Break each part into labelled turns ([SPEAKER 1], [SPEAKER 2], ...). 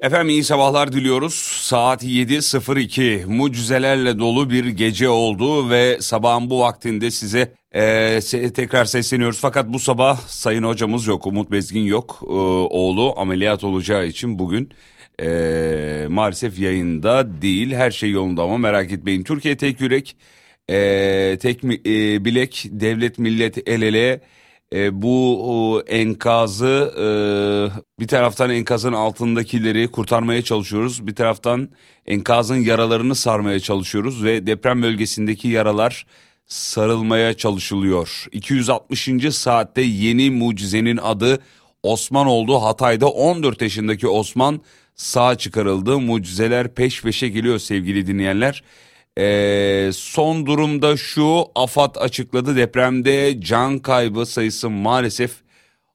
[SPEAKER 1] Efendim iyi sabahlar diliyoruz. Saat 7.02 mucizelerle dolu bir gece oldu ve sabahın bu vaktinde size e, tekrar sesleniyoruz. Fakat bu sabah sayın hocamız yok, Umut Bezgin yok. E, oğlu ameliyat olacağı için bugün e, maalesef yayında değil. Her şey yolunda ama merak etmeyin. Türkiye tek yürek, e, tek e, bilek, devlet millet el ele e, bu e, enkazı e, bir taraftan enkazın altındakileri kurtarmaya çalışıyoruz. Bir taraftan enkazın yaralarını sarmaya çalışıyoruz ve deprem bölgesindeki yaralar sarılmaya çalışılıyor. 260. saatte yeni mucizenin adı Osman oldu. Hatay'da 14 yaşındaki Osman sağ çıkarıldı. Mucizeler peş peşe geliyor sevgili dinleyenler. Ee, son durumda şu AFAD açıkladı depremde can kaybı sayısı maalesef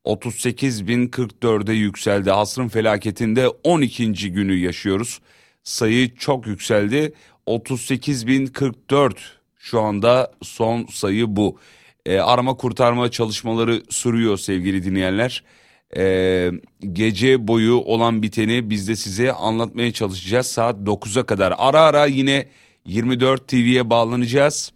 [SPEAKER 1] 38.044'e yükseldi. Asrın felaketinde 12. günü yaşıyoruz. Sayı çok yükseldi. 38.044 şu anda son sayı bu. Ee, arama kurtarma çalışmaları sürüyor sevgili dinleyenler. Ee, gece boyu olan biteni biz de size anlatmaya çalışacağız saat 9'a kadar. Ara ara yine 24 TV'ye bağlanacağız.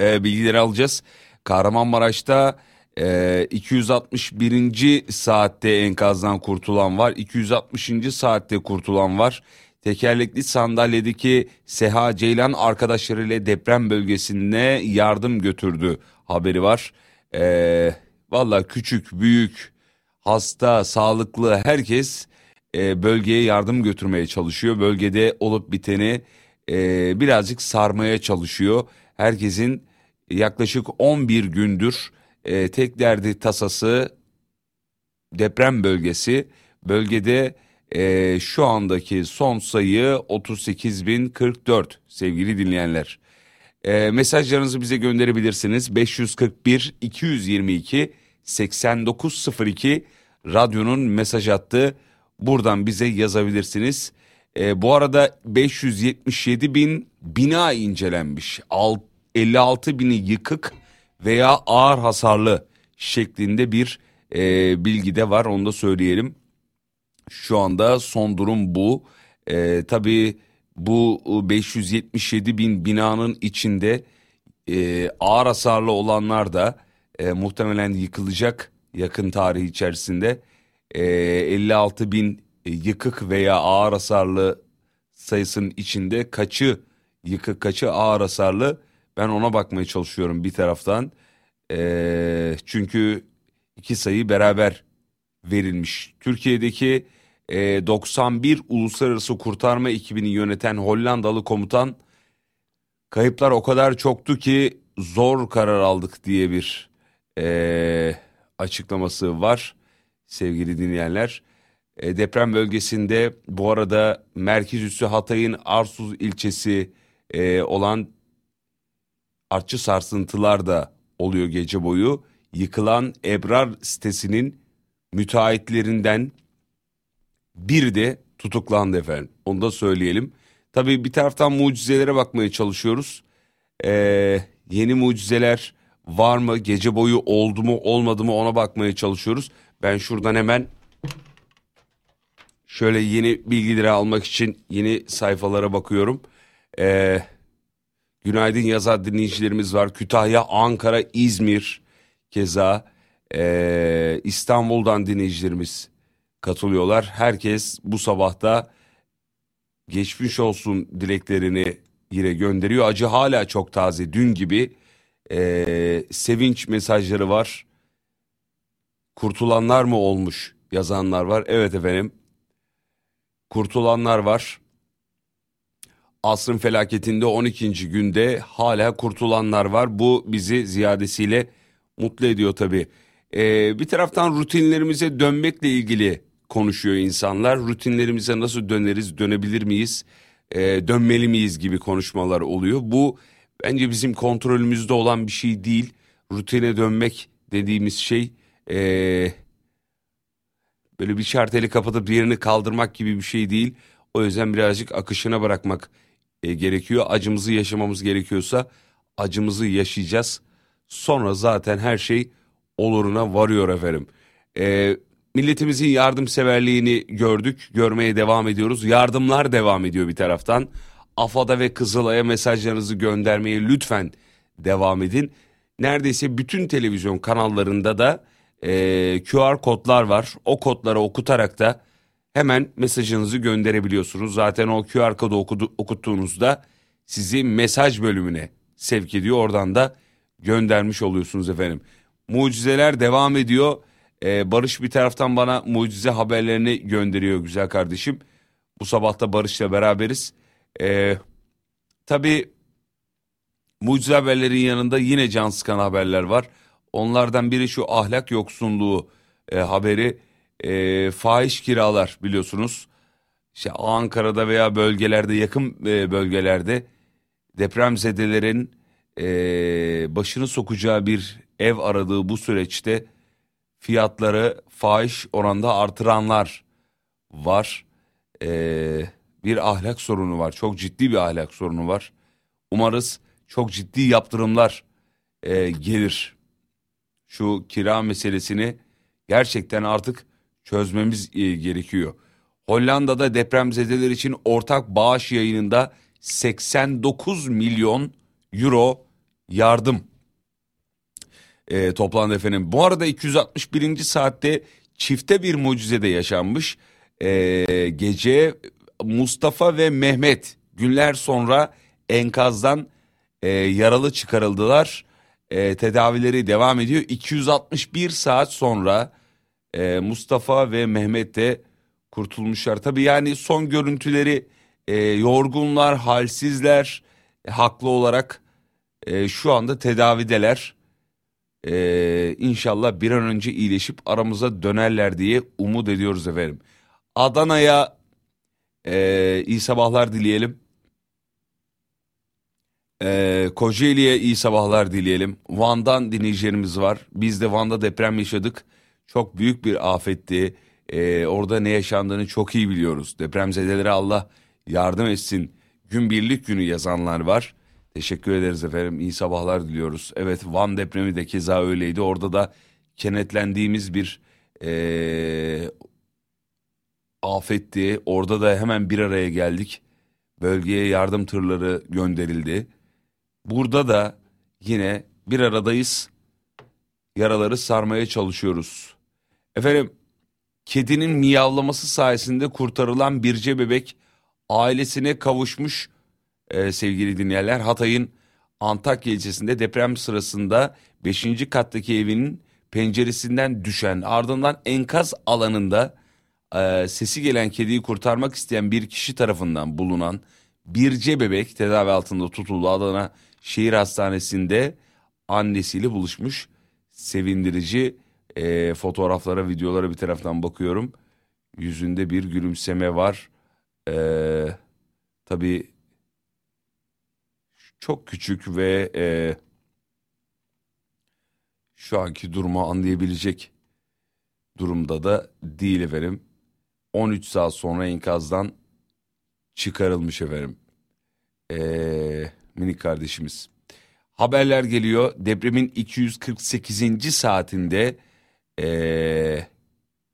[SPEAKER 1] E, bilgileri alacağız. Kahramanmaraş'ta e, 261. saatte enkazdan kurtulan var. 260. saatte kurtulan var. Tekerlekli sandalyedeki Seha Ceylan arkadaşlarıyla deprem bölgesine yardım götürdü haberi var. E, Valla küçük, büyük, hasta, sağlıklı herkes e, bölgeye yardım götürmeye çalışıyor. Bölgede olup biteni e, birazcık sarmaya çalışıyor. Herkesin yaklaşık 11 gündür e, tek derdi tasası deprem bölgesi. Bölgede e, şu andaki son sayı 38.044 sevgili dinleyenler. E, mesajlarınızı bize gönderebilirsiniz. 541 222 8902 radyonun mesaj hattı. Buradan bize yazabilirsiniz. E, bu arada 577 bin bina incelenmiş. 56 bini yıkık veya ağır hasarlı şeklinde bir e, bilgi de var onu da söyleyelim. Şu anda son durum bu. E, tabii bu 577 bin binanın içinde e, ağır hasarlı olanlar da e, muhtemelen yıkılacak yakın tarih içerisinde. E, 56 bin yıkık veya ağır hasarlı sayısının içinde kaçı yıkık kaçı ağır hasarlı ben ona bakmaya çalışıyorum bir taraftan. E, çünkü iki sayı beraber verilmiş. Türkiye'deki e, 91 uluslararası kurtarma ekibini yöneten Hollandalı komutan kayıplar o kadar çoktu ki zor karar aldık diye bir e, açıklaması var sevgili dinleyenler. E, deprem bölgesinde bu arada merkez üssü Hatay'ın Arsuz ilçesi e, olan artçı sarsıntılar da oluyor gece boyu. Yıkılan Ebrar sitesinin müteahhitlerinden biri de tutuklandı efendim. Onu da söyleyelim. Tabii bir taraftan mucizelere bakmaya çalışıyoruz. Ee, yeni mucizeler var mı? Gece boyu oldu mu olmadı mı ona bakmaya çalışıyoruz. Ben şuradan hemen Şöyle yeni bilgileri almak için yeni sayfalara bakıyorum. Ee, günaydın yazar dinleyicilerimiz var. Kütahya, Ankara, İzmir keza ee, İstanbul'dan dinleyicilerimiz katılıyorlar. Herkes bu sabahta geçmiş olsun dileklerini yine gönderiyor. Acı hala çok taze dün gibi ee, sevinç mesajları var. Kurtulanlar mı olmuş yazanlar var. Evet efendim kurtulanlar var. Asrın felaketinde 12. günde hala kurtulanlar var. Bu bizi ziyadesiyle mutlu ediyor tabii. Ee, bir taraftan rutinlerimize dönmekle ilgili konuşuyor insanlar. Rutinlerimize nasıl döneriz, dönebilir miyiz, ee, dönmeli miyiz gibi konuşmalar oluyor. Bu bence bizim kontrolümüzde olan bir şey değil. Rutine dönmek dediğimiz şey... Ee, böyle bir şarteli kapatıp diğerini kaldırmak gibi bir şey değil. O yüzden birazcık akışına bırakmak e, gerekiyor. Acımızı yaşamamız gerekiyorsa acımızı yaşayacağız. Sonra zaten her şey oluruna varıyor efendim. E, milletimizin yardımseverliğini gördük, görmeye devam ediyoruz. Yardımlar devam ediyor bir taraftan. AFAD'a ve Kızılay'a mesajlarınızı göndermeye lütfen devam edin. Neredeyse bütün televizyon kanallarında da e, QR kodlar var. O kodları okutarak da hemen mesajınızı gönderebiliyorsunuz. Zaten o QR kodu okudu, okuttuğunuzda sizi mesaj bölümüne sevk ediyor. Oradan da göndermiş oluyorsunuz efendim. Mucizeler devam ediyor. Ee, Barış bir taraftan bana mucize haberlerini gönderiyor güzel kardeşim. Bu sabah da Barış'la beraberiz. Ee, tabii mucize haberlerin yanında yine can sıkan haberler var. Onlardan biri şu ahlak yoksunluğu e, haberi. E, fahiş kiralar biliyorsunuz. İşte Ankara'da veya bölgelerde yakın e, bölgelerde depremzedelerin e, başını sokacağı bir ev aradığı bu süreçte fiyatları fahiş oranda artıranlar var. E, bir ahlak sorunu var. Çok ciddi bir ahlak sorunu var. Umarız çok ciddi yaptırımlar e, gelir. Şu kira meselesini gerçekten artık çözmemiz e, gerekiyor. Hollanda'da depremzedeler için ortak bağış yayınında 89 milyon euro yardım e, toplandı efendim. Bu arada 261. saatte çifte bir mucize de yaşanmış. E, gece Mustafa ve Mehmet günler sonra enkazdan e, yaralı çıkarıldılar. E, tedavileri devam ediyor. 261 saat sonra e, Mustafa ve Mehmet de kurtulmuşlar. Tabii yani son görüntüleri e, yorgunlar, halsizler, e, haklı olarak e, şu anda tedavideler. E, inşallah bir an önce iyileşip aramıza dönerler diye umut ediyoruz efendim. Adana'ya e, iyi sabahlar dileyelim. E, Kocaeli'ye iyi sabahlar dileyelim. Van'dan dinleyicilerimiz var. Biz de Van'da deprem yaşadık. Çok büyük bir afetti. E, orada ne yaşandığını çok iyi biliyoruz. Depremzedelere Allah yardım etsin. Gün birlik günü yazanlar var. Teşekkür ederiz efendim. İyi sabahlar diliyoruz. Evet Van depremi de keza öyleydi. Orada da kenetlendiğimiz bir e, afetti. Orada da hemen bir araya geldik. Bölgeye yardım tırları gönderildi. Burada da yine bir aradayız. Yaraları sarmaya çalışıyoruz. Efendim kedinin miyavlaması sayesinde kurtarılan birce bebek ailesine kavuşmuş e, sevgili dinleyenler. Hatay'ın Antakya ilçesinde deprem sırasında 5. kattaki evinin penceresinden düşen ardından enkaz alanında e, sesi gelen kediyi kurtarmak isteyen bir kişi tarafından bulunan birce bebek tedavi altında tutuldu. Adana Şehir Hastanesi'nde annesiyle buluşmuş. Sevindirici e, fotoğraflara, videolara bir taraftan bakıyorum. Yüzünde bir gülümseme var. E, tabii çok küçük ve e, şu anki durumu anlayabilecek durumda da değil efendim. 13 saat sonra enkazdan çıkarılmış efendim. Ee, minik kardeşimiz. Haberler geliyor. Depremin 248. saatinde ee,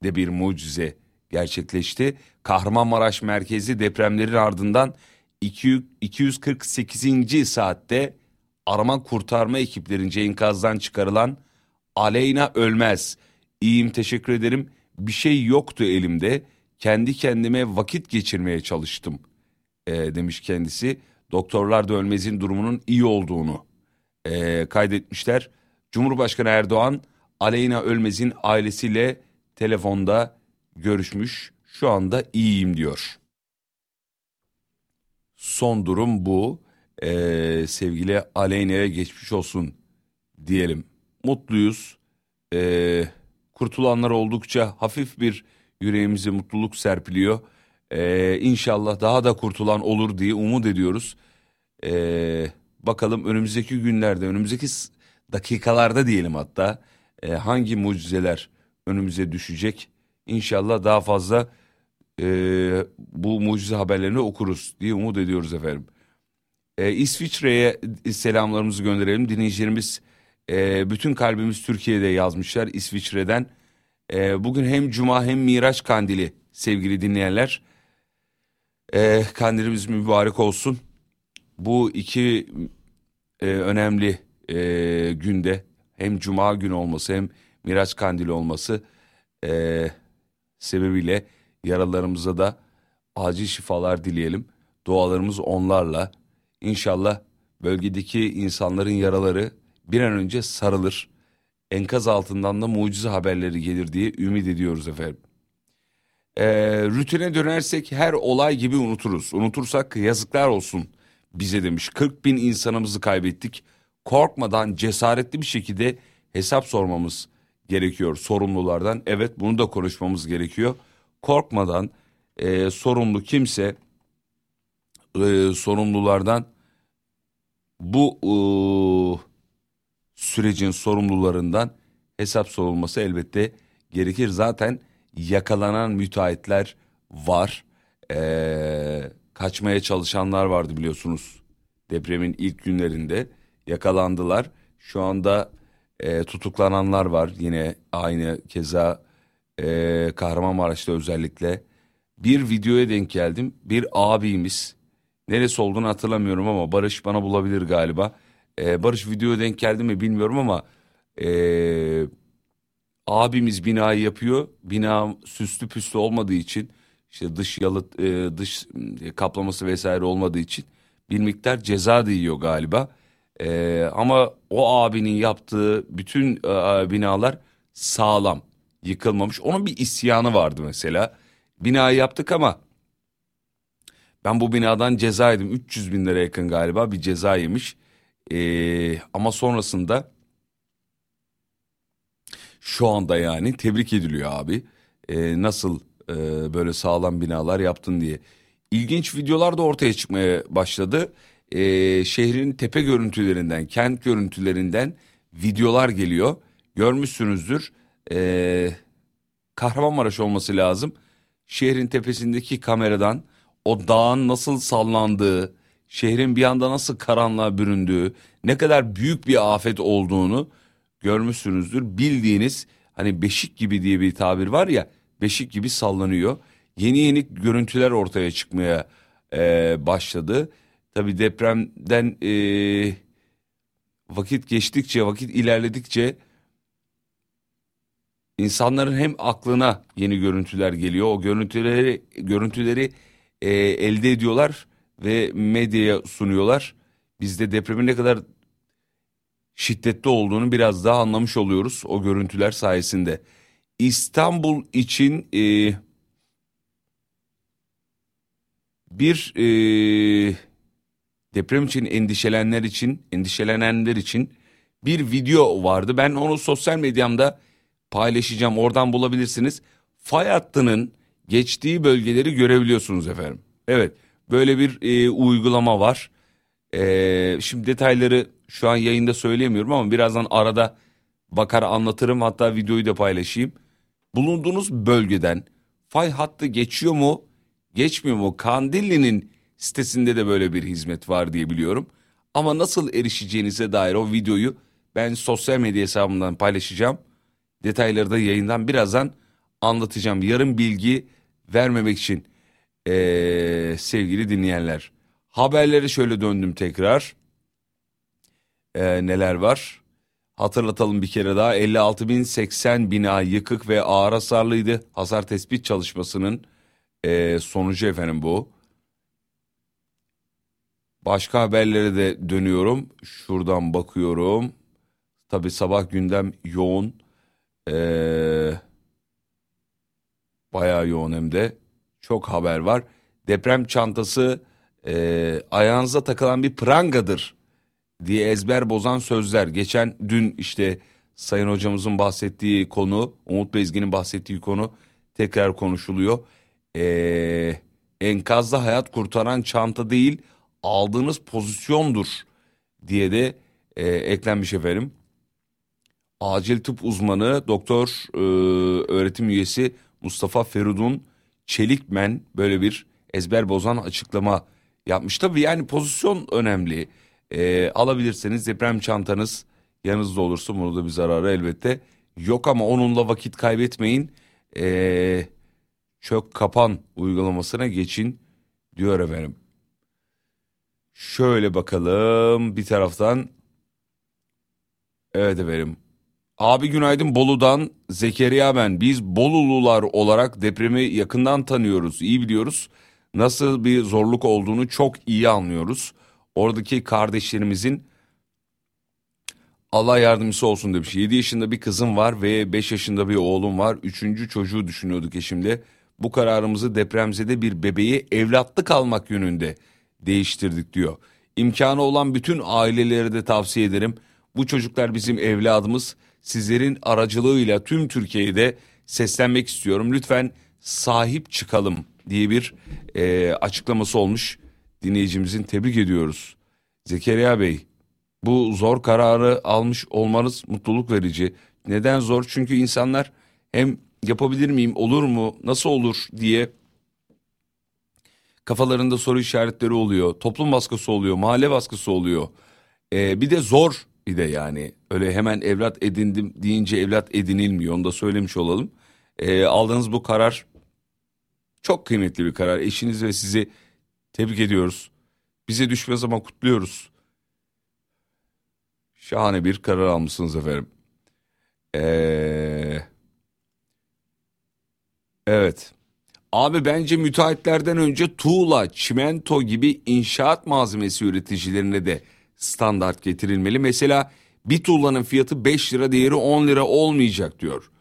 [SPEAKER 1] de bir mucize gerçekleşti. Kahramanmaraş merkezi depremlerin ardından 248. saatte arama kurtarma ekiplerince enkazdan çıkarılan Aleyna Ölmez. İyiyim teşekkür ederim. Bir şey yoktu elimde. Kendi kendime vakit geçirmeye çalıştım e, demiş kendisi. Doktorlar da Ölmez'in durumunun iyi olduğunu e, kaydetmişler. Cumhurbaşkanı Erdoğan Aleyna Ölmez'in ailesiyle telefonda görüşmüş. Şu anda iyiyim diyor. Son durum bu. Ee, sevgili Aleyna'ya geçmiş olsun diyelim. Mutluyuz. Ee, kurtulanlar oldukça hafif bir yüreğimize mutluluk serpiliyor. Ee, inşallah daha da kurtulan olur diye umut ediyoruz. Ee, bakalım önümüzdeki günlerde, önümüzdeki dakikalarda diyelim hatta e, hangi mucizeler önümüze düşecek. İnşallah daha fazla e, bu mucize haberlerini okuruz diye umut ediyoruz efendim. E, İsviçre'ye selamlarımızı gönderelim. Dinleyicilerimiz e, bütün kalbimiz Türkiye'de yazmışlar İsviçre'den. E, bugün hem Cuma hem Miraç Kandili sevgili dinleyenler. E, kandilimiz mübarek olsun. Bu iki e, önemli e, günde hem Cuma günü olması hem Miraç Kandili olması e, sebebiyle yaralarımıza da acil şifalar dileyelim. Dualarımız onlarla. İnşallah bölgedeki insanların yaraları bir an önce sarılır. Enkaz altından da mucize haberleri gelir diye ümit ediyoruz efendim. Ee, rutine dönersek her olay gibi unuturuz. Unutursak yazıklar olsun bize demiş. 40 bin insanımızı kaybettik. Korkmadan cesaretli bir şekilde hesap sormamız gerekiyor sorumlulardan. Evet bunu da konuşmamız gerekiyor. Korkmadan e, sorumlu kimse e, sorumlulardan bu e, sürecin sorumlularından hesap sorulması elbette gerekir. Zaten yakalanan müteahhitler var. E, kaçmaya çalışanlar vardı biliyorsunuz depremin ilk günlerinde yakalandılar. Şu anda e, tutuklananlar var yine aynı keza e, Kahramanmaraş'ta özellikle. Bir videoya denk geldim bir abimiz neresi olduğunu hatırlamıyorum ama Barış bana bulabilir galiba. E, Barış videoya denk geldi mi bilmiyorum ama e, abimiz binayı yapıyor. Bina süslü püslü olmadığı için işte dış yalıt e, dış e, kaplaması vesaire olmadığı için bir miktar ceza da yiyor galiba. E, ama o abinin yaptığı bütün e, binalar sağlam yıkılmamış. Onun bir isyanı vardı mesela. Binayı yaptık ama ben bu binadan ceza yedim. 300 bin lira yakın galiba bir ceza yemiş. E, ama sonrasında şu anda yani tebrik ediliyor abi. E, nasıl e, böyle sağlam binalar yaptın diye. İlginç videolar da ortaya çıkmaya başladı. E, şehrin tepe görüntülerinden, kent görüntülerinden videolar geliyor. Görmüşsünüzdür. E, Kahramanmaraş olması lazım. Şehrin tepesindeki kameradan o dağın nasıl sallandığı, şehrin bir anda nasıl karanlığa büründüğü, ne kadar büyük bir afet olduğunu görmüşsünüzdür. Bildiğiniz hani beşik gibi diye bir tabir var ya beşik gibi sallanıyor. Yeni yeni görüntüler ortaya çıkmaya e, başladı. Tabi depremden e, vakit geçtikçe vakit ilerledikçe insanların hem aklına yeni görüntüler geliyor. O görüntüleri görüntüleri e, elde ediyorlar ve medyaya sunuyorlar. Biz de depremin ne kadar şiddetli olduğunu biraz daha anlamış oluyoruz o görüntüler sayesinde. İstanbul için e, bir e, deprem için endişelenenler için endişelenenler için bir video vardı. Ben onu sosyal medyamda paylaşacağım. Oradan bulabilirsiniz. Fay hattının geçtiği bölgeleri görebiliyorsunuz efendim. Evet böyle bir e, uygulama var. E, şimdi detayları şu an yayında söyleyemiyorum ama birazdan arada bakar anlatırım hatta videoyu da paylaşayım. Bulunduğunuz bölgeden fay hattı geçiyor mu geçmiyor mu? Kandilli'nin sitesinde de böyle bir hizmet var diye biliyorum. Ama nasıl erişeceğinize dair o videoyu ben sosyal medya hesabımdan paylaşacağım. Detayları da yayından birazdan anlatacağım. Yarın bilgi vermemek için ee, sevgili dinleyenler. Haberleri şöyle döndüm tekrar. Ee, neler var? Hatırlatalım bir kere daha 56.080 bina yıkık ve ağır hasarlıydı. Hasar tespit çalışmasının e, sonucu efendim bu. Başka haberlere de dönüyorum. Şuradan bakıyorum. Tabi sabah gündem yoğun. Ee, bayağı yoğun hem de. Çok haber var. Deprem çantası e, ayağınıza takılan bir prangadır diye ezber bozan sözler. Geçen dün işte Sayın Hocamızın bahsettiği konu, Umut Bezgin'in bahsettiği konu tekrar konuşuluyor. Ee, enkazda hayat kurtaran çanta değil, aldığınız pozisyondur diye de e, eklenmiş efendim. Acil tıp uzmanı doktor e, öğretim üyesi Mustafa Ferudun Çelikmen böyle bir ezber bozan açıklama yapmış. Tabii yani pozisyon önemli. E, alabilirseniz deprem çantanız yanınızda olursa bunu da bir zararı elbette yok ama onunla vakit kaybetmeyin. Ee, çök kapan uygulamasına geçin diyor efendim. Şöyle bakalım bir taraftan. Evet efendim. Abi günaydın Bolu'dan Zekeriya ben. Biz Bolulular olarak depremi yakından tanıyoruz, iyi biliyoruz. Nasıl bir zorluk olduğunu çok iyi anlıyoruz. Oradaki kardeşlerimizin Allah yardımcısı olsun demiş. 7 yaşında bir kızım var ve 5 yaşında bir oğlum var. Üçüncü çocuğu düşünüyorduk eşimle. Bu kararımızı depremzede bir bebeği evlatlık almak yönünde değiştirdik diyor. İmkanı olan bütün ailelere de tavsiye ederim. Bu çocuklar bizim evladımız. Sizlerin aracılığıyla tüm Türkiye'de seslenmek istiyorum. Lütfen sahip çıkalım diye bir e, açıklaması olmuş. Dinleyicimizin tebrik ediyoruz. Zekeriya Bey bu zor kararı almış olmanız mutluluk verici. Neden zor? Çünkü insanlar hem yapabilir miyim, olur mu, nasıl olur diye kafalarında soru işaretleri oluyor. Toplum baskısı oluyor, mahalle baskısı oluyor. Ee, bir de zor bir de yani öyle hemen evlat edindim deyince evlat edinilmiyor onu da söylemiş olalım. Ee, aldığınız bu karar çok kıymetli bir karar. Eşiniz ve sizi tebrik ediyoruz. Bize düşmez ama kutluyoruz. Şahane bir karar almışsınız efendim. Ee, evet. Abi bence müteahhitlerden önce tuğla, çimento gibi inşaat malzemesi üreticilerine de standart getirilmeli. Mesela bir tuğlanın fiyatı 5 lira değeri 10 lira olmayacak diyor.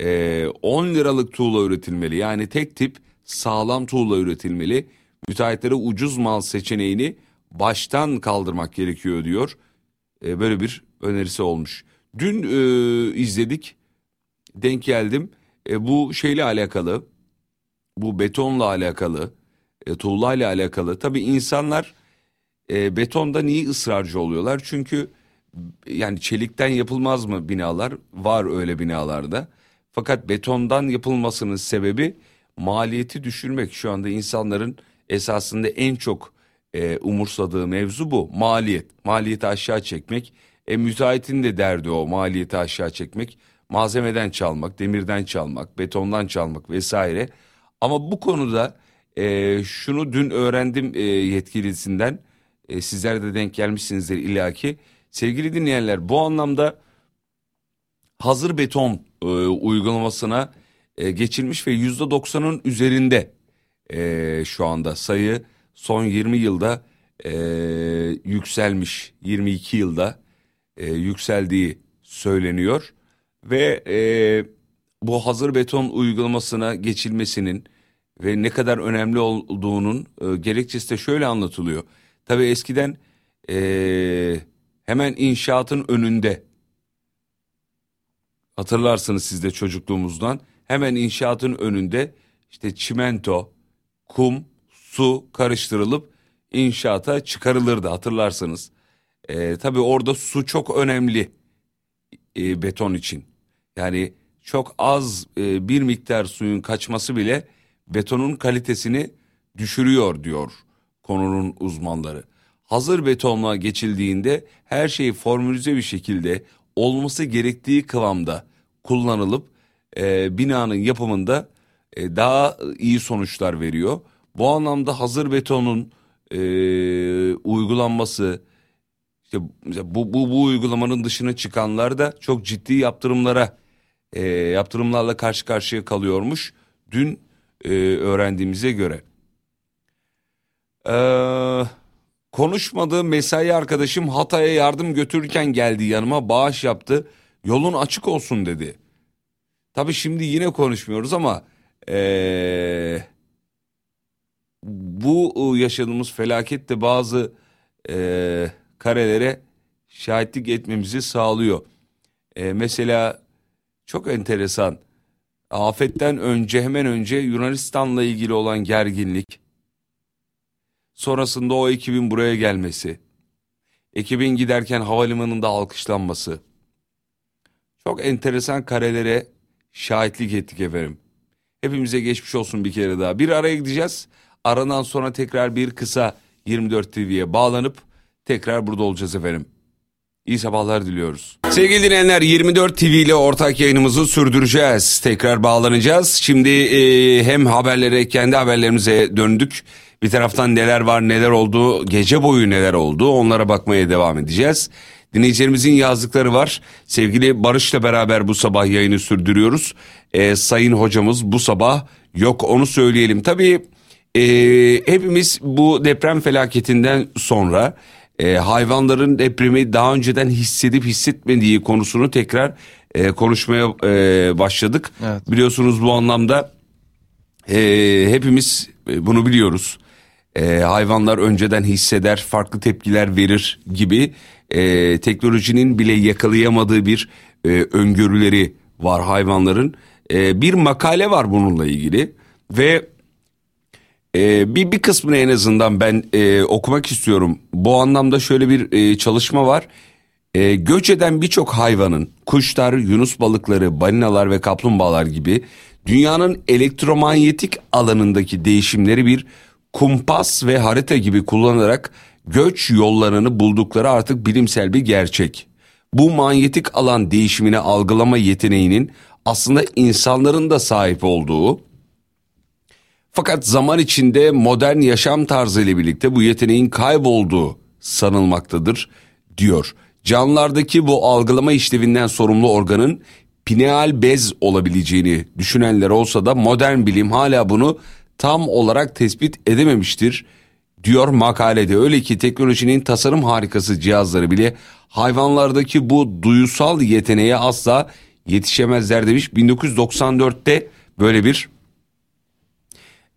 [SPEAKER 1] Ee, 10 liralık tuğla üretilmeli. Yani tek tip sağlam tuğla üretilmeli. Müteahhitlere ucuz mal seçeneğini baştan kaldırmak gerekiyor diyor. Ee, böyle bir önerisi olmuş. Dün e, izledik, denk geldim. E, bu şeyle alakalı, bu betonla alakalı, e, tuğlayla alakalı. Tabii insanlar e, betonda niye ısrarcı oluyorlar? Çünkü yani çelikten yapılmaz mı binalar? Var öyle binalarda. Fakat betondan yapılmasının sebebi maliyeti düşürmek. Şu anda insanların esasında en çok e, umursadığı mevzu bu. Maliyet. Maliyeti aşağı çekmek. E, müteahhitin de derdi o maliyeti aşağı çekmek. Malzemeden çalmak, demirden çalmak, betondan çalmak vesaire. Ama bu konuda e, şunu dün öğrendim e, yetkilisinden. E, sizler de denk gelmişsinizdir illaki. Sevgili dinleyenler bu anlamda hazır beton e, uygulamasına e, geçilmiş ve yüzde doksanın üzerinde e, şu anda sayı son 20 yılda e, yükselmiş 22 yılda e, yükseldiği söyleniyor ve e, bu hazır beton uygulamasına geçilmesinin ve ne kadar önemli olduğunun e, gerekçesi de şöyle anlatılıyor. Tabii eskiden e, hemen inşaatın önünde hatırlarsınız siz de çocukluğumuzdan hemen inşaatın önünde işte çimento, kum, su karıştırılıp inşaata çıkarılırdı hatırlarsınız. E, tabii orada su çok önemli e, beton için. Yani çok az e, bir miktar suyun kaçması bile betonun kalitesini düşürüyor diyor konunun uzmanları. Hazır betonla geçildiğinde her şey formülize bir şekilde olması gerektiği kıvamda kullanılıp e, binanın yapımında e, daha iyi sonuçlar veriyor. Bu anlamda hazır betonun e, uygulanması işte bu, bu, bu uygulamanın dışına çıkanlar da çok ciddi yaptırımlara e, yaptırımlarla karşı karşıya kalıyormuş. Dün e, öğrendiğimize göre. Eee konuşmadığı mesai arkadaşım Hatay'a yardım götürürken geldi yanıma bağış yaptı. Yolun açık olsun dedi. Tabii şimdi yine konuşmuyoruz ama ee, bu yaşadığımız felaket de bazı ee, karelere şahitlik etmemizi sağlıyor. E, mesela çok enteresan afetten önce hemen önce Yunanistan'la ilgili olan gerginlik sonrasında o ekibin buraya gelmesi ekibin giderken havalimanında alkışlanması çok enteresan karelere şahitlik ettik efendim. Hepimize geçmiş olsun bir kere daha. Bir araya gideceğiz. Aradan sonra tekrar bir kısa 24 TV'ye bağlanıp tekrar burada olacağız efendim. İyi sabahlar diliyoruz. Sevgili dinleyenler 24 TV ile ortak yayınımızı sürdüreceğiz. Tekrar bağlanacağız. Şimdi e, hem haberlere kendi haberlerimize döndük. Bir taraftan neler var neler oldu gece boyu neler oldu onlara bakmaya devam edeceğiz. Dinleyicilerimizin yazdıkları var. Sevgili Barış'la beraber bu sabah yayını sürdürüyoruz. E, sayın hocamız bu sabah yok onu söyleyelim. Tabii e, hepimiz bu deprem felaketinden sonra e, hayvanların depremi daha önceden hissedip hissetmediği konusunu tekrar e, konuşmaya e, başladık. Evet. Biliyorsunuz bu anlamda e, hepimiz e, bunu biliyoruz. E, hayvanlar önceden hisseder, farklı tepkiler verir gibi e, teknolojinin bile yakalayamadığı bir e, öngörüleri var hayvanların. E, bir makale var bununla ilgili ve ee, bir bir kısmını en azından ben e, okumak istiyorum. Bu anlamda şöyle bir e, çalışma var. E, göç eden birçok hayvanın, kuşlar, yunus balıkları, balinalar ve kaplumbağalar gibi dünyanın elektromanyetik alanındaki değişimleri bir kumpas ve harita gibi kullanarak göç yollarını buldukları artık bilimsel bir gerçek. Bu manyetik alan değişimini algılama yeteneğinin aslında insanların da sahip olduğu fakat zaman içinde modern yaşam tarzı ile birlikte bu yeteneğin kaybolduğu sanılmaktadır diyor. Canlılardaki bu algılama işlevinden sorumlu organın pineal bez olabileceğini düşünenler olsa da modern bilim hala bunu tam olarak tespit edememiştir diyor makalede. Öyle ki teknolojinin tasarım harikası cihazları bile hayvanlardaki bu duyusal yeteneğe asla yetişemezler demiş. 1994'te böyle bir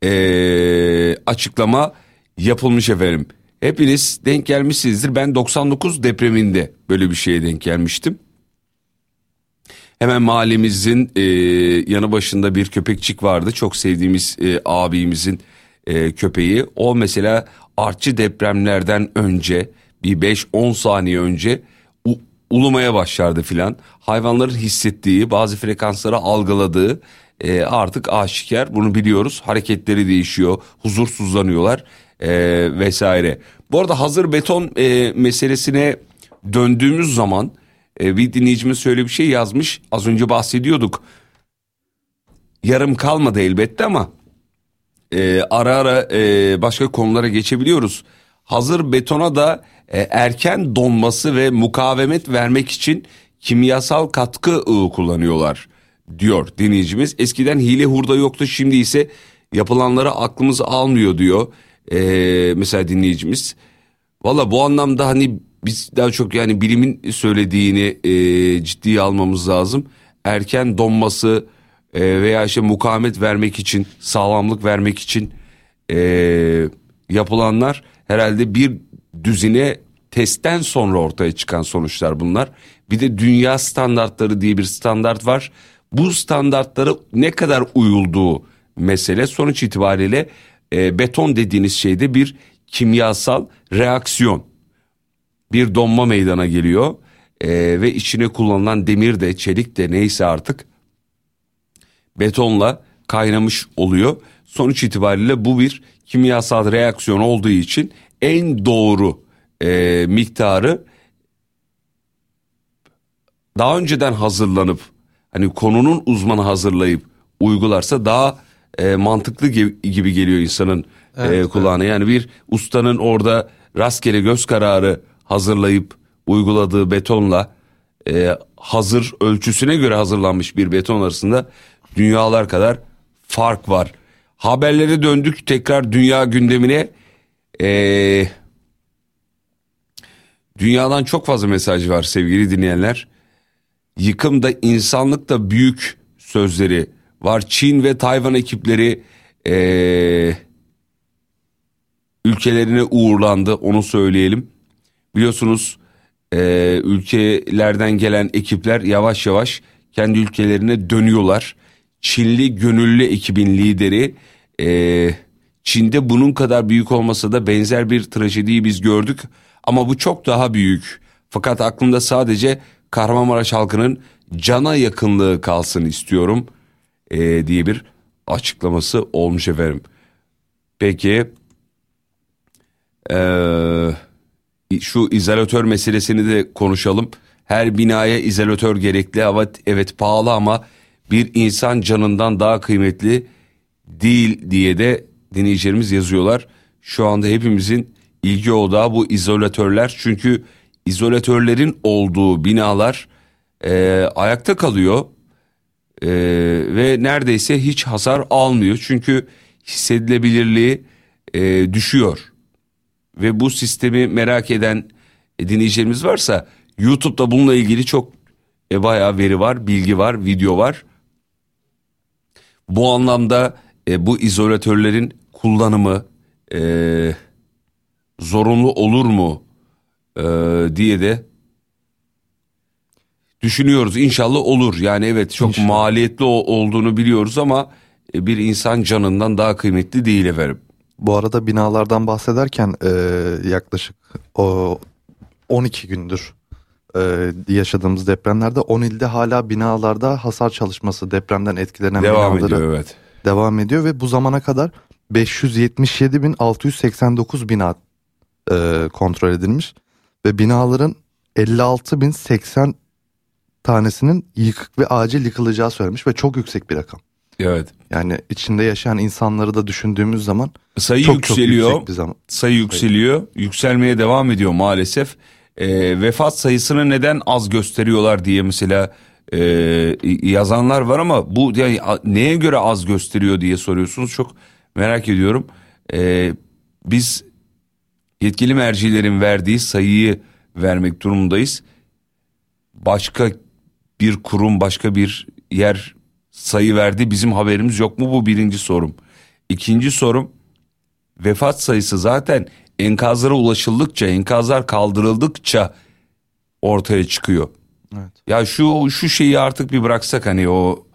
[SPEAKER 1] e, açıklama yapılmış efendim. Hepiniz denk gelmişsinizdir. Ben 99 depreminde böyle bir şeye denk gelmiştim. Hemen mahallemizin e, yanı başında bir köpekçik vardı. Çok sevdiğimiz e, abimizin e, köpeği. O mesela artçı depremlerden önce bir 5-10 saniye önce u, ulumaya başlardı filan. Hayvanların hissettiği bazı frekansları algıladığı e, artık aşikar bunu biliyoruz. Hareketleri değişiyor, huzursuzlanıyorlar e, vesaire. Bu arada hazır beton e, meselesine döndüğümüz zaman e, bir dinleyicimiz şöyle bir şey yazmış. Az önce bahsediyorduk. Yarım kalmadı elbette ama e, ara ara e, başka konulara geçebiliyoruz. Hazır betona da e, erken donması ve mukavemet vermek için kimyasal katkı ıı, kullanıyorlar diyor dinleyicimiz. Eskiden hile hurda yoktu şimdi ise yapılanları aklımız almıyor diyor ee, mesela dinleyicimiz. Valla bu anlamda hani biz daha çok yani bilimin söylediğini e, ciddiye almamız lazım. Erken donması e, veya işte mukavemet vermek için, sağlamlık vermek için e, yapılanlar herhalde bir düzine testten sonra ortaya çıkan sonuçlar bunlar. Bir de dünya standartları diye bir standart var. Bu standartlara ne kadar uyulduğu mesele sonuç itibariyle e, beton dediğiniz şeyde bir kimyasal reaksiyon. Bir donma meydana geliyor. E, ve içine kullanılan demir de çelik de neyse artık betonla kaynamış oluyor. Sonuç itibariyle bu bir kimyasal reaksiyon olduğu için en doğru e, miktarı daha önceden hazırlanıp hani konunun uzmanı hazırlayıp uygularsa daha e, mantıklı gibi, geliyor insanın e, evet, e, kulağına. Evet. Yani bir ustanın orada rastgele göz kararı hazırlayıp uyguladığı betonla e, hazır ölçüsüne göre hazırlanmış bir beton arasında dünyalar kadar fark var. Haberlere döndük tekrar dünya gündemine. E, dünyadan çok fazla mesaj var sevgili dinleyenler yıkımda insanlıkta büyük sözleri var. Çin ve Tayvan ekipleri ee, ülkelerine uğurlandı onu söyleyelim. Biliyorsunuz e, ülkelerden gelen ekipler yavaş yavaş kendi ülkelerine dönüyorlar. Çinli gönüllü ekibin lideri e, Çin'de bunun kadar büyük olmasa da benzer bir trajediyi biz gördük. Ama bu çok daha büyük. Fakat aklımda sadece Kahramanmaraş halkının cana yakınlığı kalsın istiyorum e, diye bir açıklaması olmuş efendim. Peki ee, şu izolatör meselesini de konuşalım. Her binaya izolatör gerekli. Evet, evet pahalı ama bir insan canından daha kıymetli değil diye de dinleyicilerimiz yazıyorlar. Şu anda hepimizin ilgi odağı bu izolatörler. Çünkü izolatörlerin olduğu binalar e, ayakta kalıyor e, ve neredeyse hiç hasar almıyor. Çünkü hissedilebilirliği e, düşüyor. Ve bu sistemi merak eden dinleyicilerimiz varsa YouTube'da bununla ilgili çok e, bayağı veri var, bilgi var, video var. Bu anlamda e, bu izolatörlerin kullanımı e, zorunlu olur mu e, diye de düşünüyoruz. İnşallah olur. Yani evet çok İnşallah. maliyetli olduğunu biliyoruz ama e, bir insan canından daha kıymetli değil efendim.
[SPEAKER 2] Bu arada binalardan bahsederken e, yaklaşık o 12 gündür e, yaşadığımız depremlerde 10 ilde hala binalarda hasar çalışması depremden etkilenen
[SPEAKER 1] devam binaları ediyor, evet.
[SPEAKER 2] devam ediyor ve bu zamana kadar 577.689 bina e, kontrol edilmiş ve binaların 56.080 tanesinin yıkık ve acil yıkılacağı söylemiş ve çok yüksek bir rakam.
[SPEAKER 1] Evet.
[SPEAKER 2] Yani içinde yaşayan insanları da düşündüğümüz zaman
[SPEAKER 1] sayı çok, yükseliyor. Çok bir zaman. Sayı yükseliyor. Sayı. Yükselmeye devam ediyor maalesef. E, vefat sayısını neden az gösteriyorlar diye mesela e, yazanlar var ama bu yani neye göre az gösteriyor diye soruyorsunuz. Çok merak ediyorum. E, biz yetkili mercilerin verdiği sayıyı vermek durumundayız. Başka bir kurum, başka bir yer sayı verdi bizim haberimiz yok mu bu birinci sorum. İkinci sorum vefat sayısı zaten enkazlara ulaşıldıkça enkazlar kaldırıldıkça ortaya çıkıyor. Evet. Ya şu şu şeyi artık bir bıraksak hani o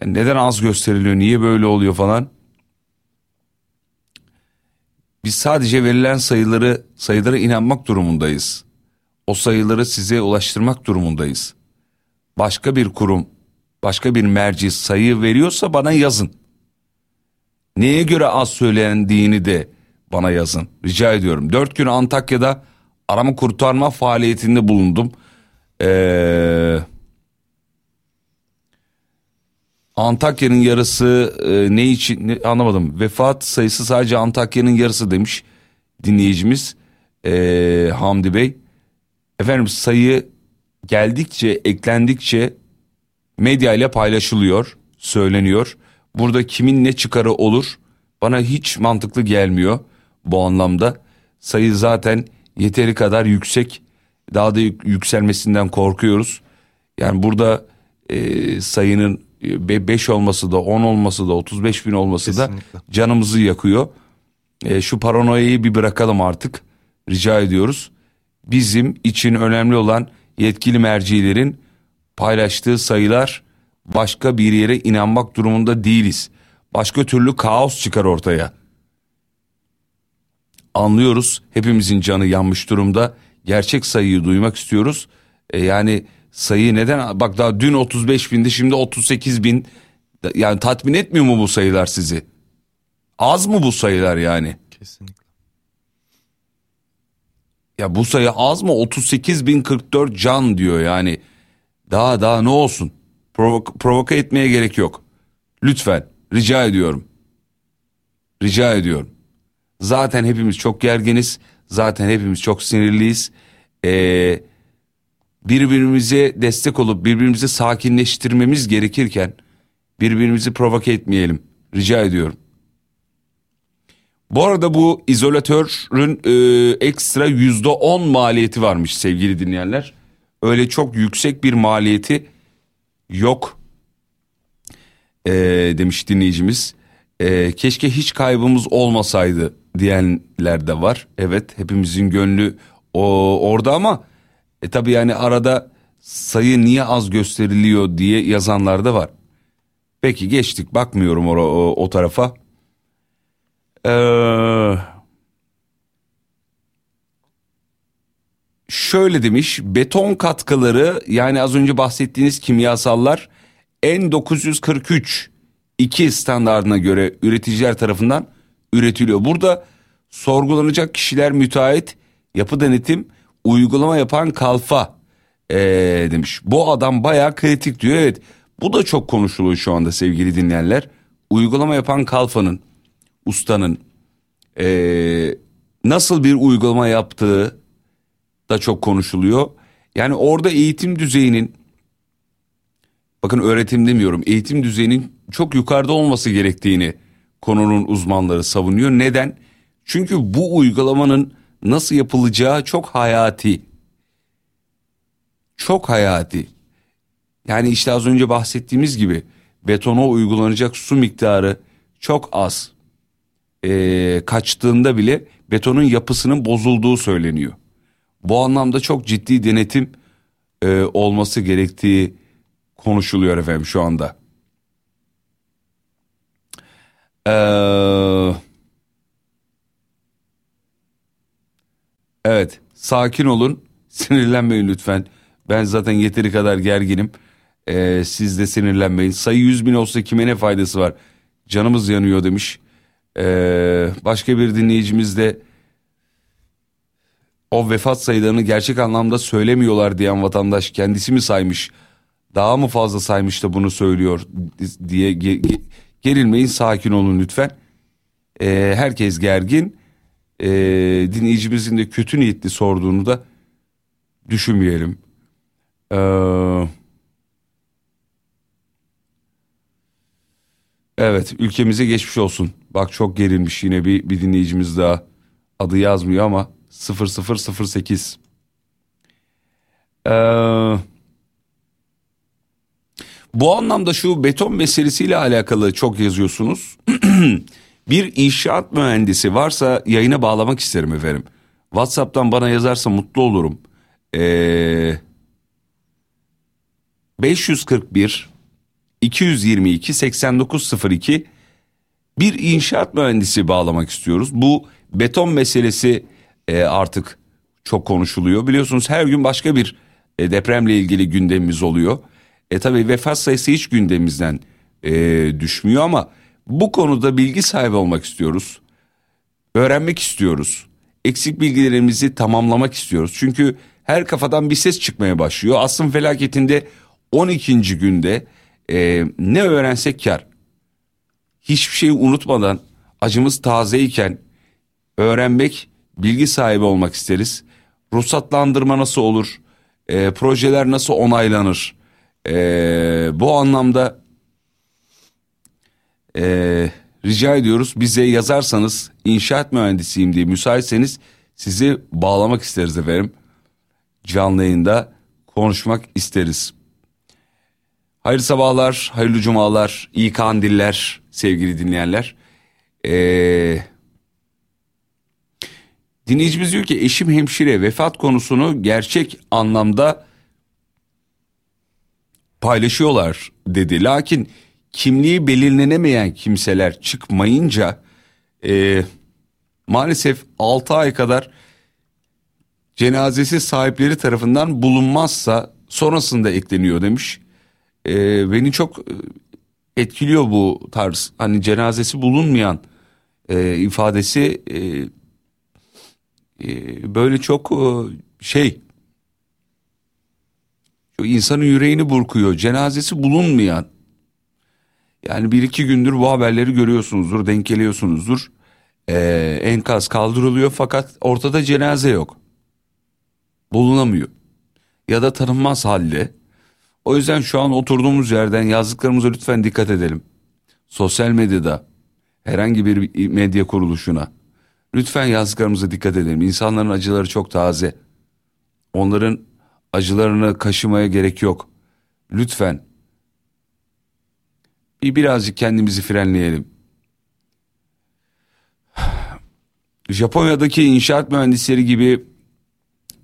[SPEAKER 1] yani neden az gösteriliyor niye böyle oluyor falan. Biz sadece verilen sayıları sayılara inanmak durumundayız. O sayıları size ulaştırmak durumundayız. Başka bir kurum başka bir merci sayı veriyorsa bana yazın. Neye göre az söylendiğini de bana yazın. Rica ediyorum. Dört gün Antakya'da arama kurtarma faaliyetinde bulundum. Ee, Antakya'nın yarısı e, ne için ne, anlamadım. Vefat sayısı sadece Antakya'nın yarısı demiş dinleyicimiz e, Hamdi Bey. Efendim sayı geldikçe eklendikçe medya ile paylaşılıyor, söyleniyor. Burada kimin ne çıkarı olur bana hiç mantıklı gelmiyor bu anlamda. Sayı zaten yeteri kadar yüksek. Daha da yükselmesinden korkuyoruz. Yani burada e, sayının 5 e, olması da 10 olması da 35 bin olması Kesinlikle. da canımızı yakıyor. E, şu paranoyayı bir bırakalım artık rica ediyoruz. Bizim için önemli olan yetkili mercilerin paylaştığı sayılar başka bir yere inanmak durumunda değiliz. Başka türlü kaos çıkar ortaya. Anlıyoruz hepimizin canı yanmış durumda. Gerçek sayıyı duymak istiyoruz. E yani sayı neden bak daha dün 35 bindi şimdi 38 bin yani tatmin etmiyor mu bu sayılar sizi? Az mı bu sayılar yani?
[SPEAKER 2] Kesinlikle.
[SPEAKER 1] Ya bu sayı az mı? 38 bin 44 can diyor yani. Daha daha ne olsun? Provok provoka etmeye gerek yok. Lütfen rica ediyorum. Rica ediyorum. Zaten hepimiz çok gerginiz. Zaten hepimiz çok sinirliyiz. Ee, birbirimize destek olup birbirimizi sakinleştirmemiz gerekirken birbirimizi provoke etmeyelim. Rica ediyorum. Bu arada bu izolatörün e, ekstra yüzde on maliyeti varmış sevgili dinleyenler. Öyle çok yüksek bir maliyeti yok e, demiş dinleyicimiz. E, keşke hiç kaybımız olmasaydı diyenler de var. Evet hepimizin gönlü o orada ama e, tabii yani arada sayı niye az gösteriliyor diye yazanlar da var. Peki geçtik bakmıyorum o, o, o tarafa. Eee şöyle demiş beton katkıları yani az önce bahsettiğiniz kimyasallar N943 2 standartına göre üreticiler tarafından üretiliyor. Burada sorgulanacak kişiler müteahhit Yapı denetim uygulama yapan kalfa ee, demiş. Bu adam bayağı kritik diyor. Evet bu da çok konuşuluyor şu anda sevgili dinleyenler. Uygulama yapan kalfanın, ustanın ee, nasıl bir uygulama yaptığı da çok konuşuluyor. Yani orada eğitim düzeyinin bakın öğretim demiyorum eğitim düzeyinin çok yukarıda olması gerektiğini konunun uzmanları savunuyor. Neden? Çünkü bu uygulamanın nasıl yapılacağı çok hayati. Çok hayati. Yani işte az önce bahsettiğimiz gibi betona uygulanacak su miktarı çok az. Ee, kaçtığında bile betonun yapısının bozulduğu söyleniyor. Bu anlamda çok ciddi denetim e, olması gerektiği konuşuluyor efendim şu anda. Ee, evet sakin olun sinirlenmeyin lütfen. Ben zaten yeteri kadar gerginim. Ee, siz de sinirlenmeyin. Sayı 100 bin olsa kime ne faydası var? Canımız yanıyor demiş. Ee, başka bir dinleyicimiz de o vefat sayılarını gerçek anlamda söylemiyorlar diyen vatandaş kendisi mi saymış? Daha mı fazla saymış da bunu söylüyor diye gerilmeyin sakin olun lütfen. Ee, herkes gergin. Ee, dinleyicimizin de kötü niyetli sorduğunu da düşünmeyelim. Ee, evet ülkemize geçmiş olsun. Bak çok gerilmiş yine bir, bir dinleyicimiz daha adı yazmıyor ama 0008. Ee, bu anlamda şu beton meselesiyle alakalı çok yazıyorsunuz. bir inşaat mühendisi varsa yayına bağlamak isterim efendim. WhatsApp'tan bana yazarsa mutlu olurum. Ee, 541 222 8902 bir inşaat mühendisi bağlamak istiyoruz. Bu beton meselesi e, artık çok konuşuluyor. Biliyorsunuz her gün başka bir e, depremle ilgili gündemimiz oluyor. E tabi vefat sayısı hiç gündemimizden e, düşmüyor ama bu konuda bilgi sahibi olmak istiyoruz. Öğrenmek istiyoruz. Eksik bilgilerimizi tamamlamak istiyoruz. Çünkü her kafadan bir ses çıkmaya başlıyor. Asrın felaketinde 12. günde e, ne öğrensek kar. Hiçbir şeyi unutmadan acımız tazeyken öğrenmek, bilgi sahibi olmak isteriz. Ruhsatlandırma nasıl olur? E, projeler nasıl onaylanır? E, bu anlamda e, rica ediyoruz bize yazarsanız inşaat mühendisiyim diye müsaitseniz sizi bağlamak isteriz efendim. Canlı yayında konuşmak isteriz. Hayırlı sabahlar, hayırlı cumalar, iyi kandiller sevgili dinleyenler. Ee, dinleyicimiz diyor ki eşim hemşire vefat konusunu gerçek anlamda paylaşıyorlar dedi. Lakin kimliği belirlenemeyen kimseler çıkmayınca e, maalesef 6 ay kadar cenazesi sahipleri tarafından bulunmazsa sonrasında ekleniyor demiş. E, beni çok e, etkiliyor bu tarz hani cenazesi bulunmayan e, ifadesi e, e, böyle çok e, şey insanın yüreğini burkuyor. Cenazesi bulunmayan. Yani bir iki gündür bu haberleri görüyorsunuzdur denk geliyorsunuzdur. Ee, enkaz kaldırılıyor fakat ortada cenaze yok. Bulunamıyor. Ya da tanınmaz halde. O yüzden şu an oturduğumuz yerden yazdıklarımıza lütfen dikkat edelim. Sosyal medyada herhangi bir medya kuruluşuna. Lütfen yazdıklarımıza dikkat edelim. İnsanların acıları çok taze. Onların acılarını kaşımaya gerek yok. Lütfen bir birazcık kendimizi frenleyelim. Japonya'daki inşaat mühendisleri gibi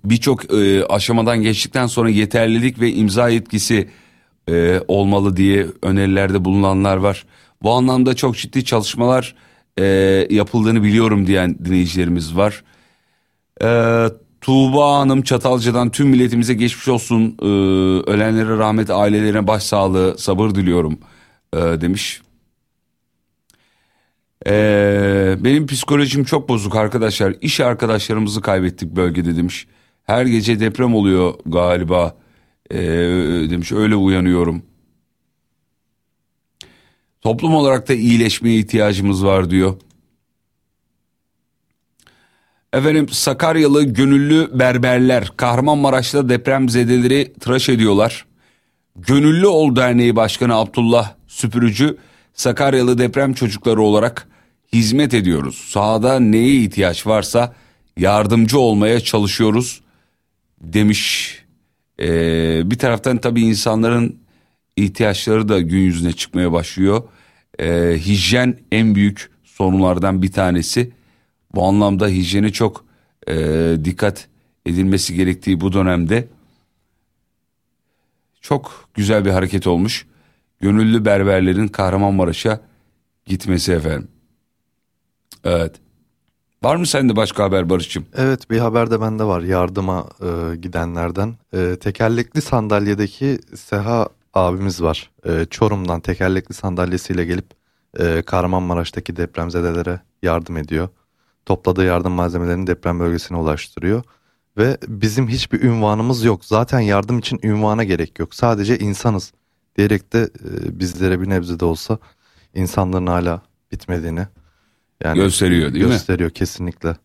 [SPEAKER 1] birçok e, aşamadan geçtikten sonra yeterlilik ve imza yetkisi e, olmalı diye önerilerde bulunanlar var. Bu anlamda çok ciddi çalışmalar e, yapıldığını biliyorum diyen dinleyicilerimiz var. E, Tuğba Hanım Çatalca'dan tüm milletimize geçmiş olsun. E, ölenlere rahmet, ailelerine başsağlığı, sabır diliyorum e, demiş. Ee, benim psikolojim çok bozuk arkadaşlar. İş arkadaşlarımızı kaybettik bölgede demiş. Her gece deprem oluyor galiba ee, demiş. Öyle uyanıyorum. Toplum olarak da iyileşmeye ihtiyacımız var diyor. Efendim Sakaryalı gönüllü berberler Kahramanmaraş'ta deprem zedeleri tıraş ediyorlar. Gönüllü Ol Derneği Başkanı Abdullah Süpürücü Sakaryalı deprem çocukları olarak hizmet ediyoruz. Sahada neye ihtiyaç varsa yardımcı olmaya çalışıyoruz demiş. Ee, bir taraftan tabii insanların ihtiyaçları da gün yüzüne çıkmaya başlıyor. Ee, hijyen en büyük sorunlardan bir tanesi. Bu anlamda hijyene çok e, dikkat edilmesi gerektiği bu dönemde çok güzel bir hareket olmuş. Gönüllü berberlerin Kahramanmaraş'a gitmesi efendim. Evet. Var mı sende başka haber Barış'cığım?
[SPEAKER 2] Evet bir haber de bende var yardıma e, gidenlerden. E, tekerlekli sandalyedeki Seha abimiz var. E, Çorum'dan tekerlekli sandalyesiyle gelip e, Kahramanmaraş'taki depremzedelere yardım ediyor. Topladığı yardım malzemelerini deprem bölgesine ulaştırıyor. Ve bizim hiçbir ünvanımız yok. Zaten yardım için ünvana gerek yok. Sadece insanız diyerek de e, bizlere bir nebze de olsa insanların hala bitmediğini
[SPEAKER 1] yani gösteriyor değil
[SPEAKER 2] gösteriyor mi? Gösteriyor kesinlikle.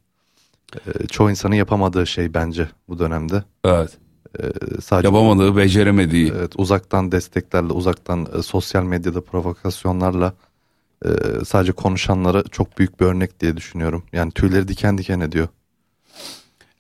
[SPEAKER 2] E, çoğu insanın yapamadığı şey bence bu dönemde.
[SPEAKER 1] Evet. E, sadece yapamadığı, beceremediği.
[SPEAKER 2] Evet, uzaktan desteklerle, uzaktan e, sosyal medyada provokasyonlarla e, sadece konuşanlara çok büyük bir örnek diye düşünüyorum. Yani tüyleri diken diken ediyor.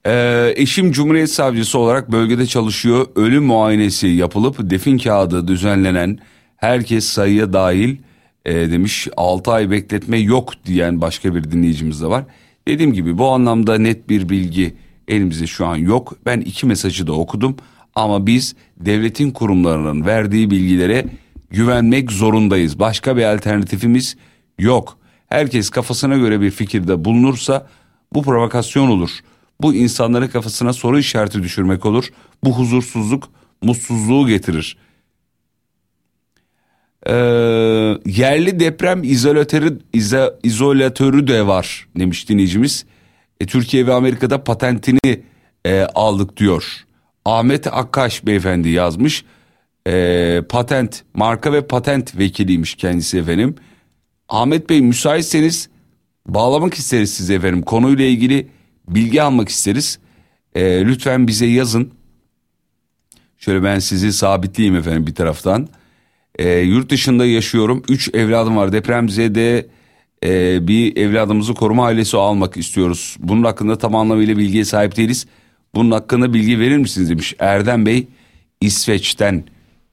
[SPEAKER 1] Ee, eşim Cumhuriyet Savcısı olarak bölgede çalışıyor. Ölüm muayenesi yapılıp defin kağıdı düzenlenen herkes sayıya dahil e, demiş. 6 ay bekletme yok diyen başka bir dinleyicimiz de var. Dediğim gibi bu anlamda net bir bilgi elimizde şu an yok. Ben iki mesajı da okudum ama biz devletin kurumlarının verdiği bilgilere güvenmek zorundayız. Başka bir alternatifimiz yok. Herkes kafasına göre bir fikirde bulunursa bu provokasyon olur. Bu insanların kafasına soru işareti düşürmek olur. Bu huzursuzluk mutsuzluğu getirir. Ee, yerli deprem izolatörü, izo, izolatörü de var demiş dinleyicimiz. E, Türkiye ve Amerika'da patentini e, aldık diyor. Ahmet Akkaş beyefendi yazmış. E, patent, marka ve patent vekiliymiş kendisi efendim. Ahmet Bey müsaitseniz bağlamak isteriz size efendim. Konuyla ilgili bilgi almak isteriz. E, lütfen bize yazın. Şöyle ben sizi sabitleyeyim efendim bir taraftan. E, yurt dışında yaşıyorum. Üç evladım var. Depremzede e, bir evladımızı koruma ailesi almak istiyoruz. Bunun hakkında tam anlamıyla bilgiye sahip değiliz. Bunun hakkında bilgi verir misiniz demiş. Erdem Bey İsveç'ten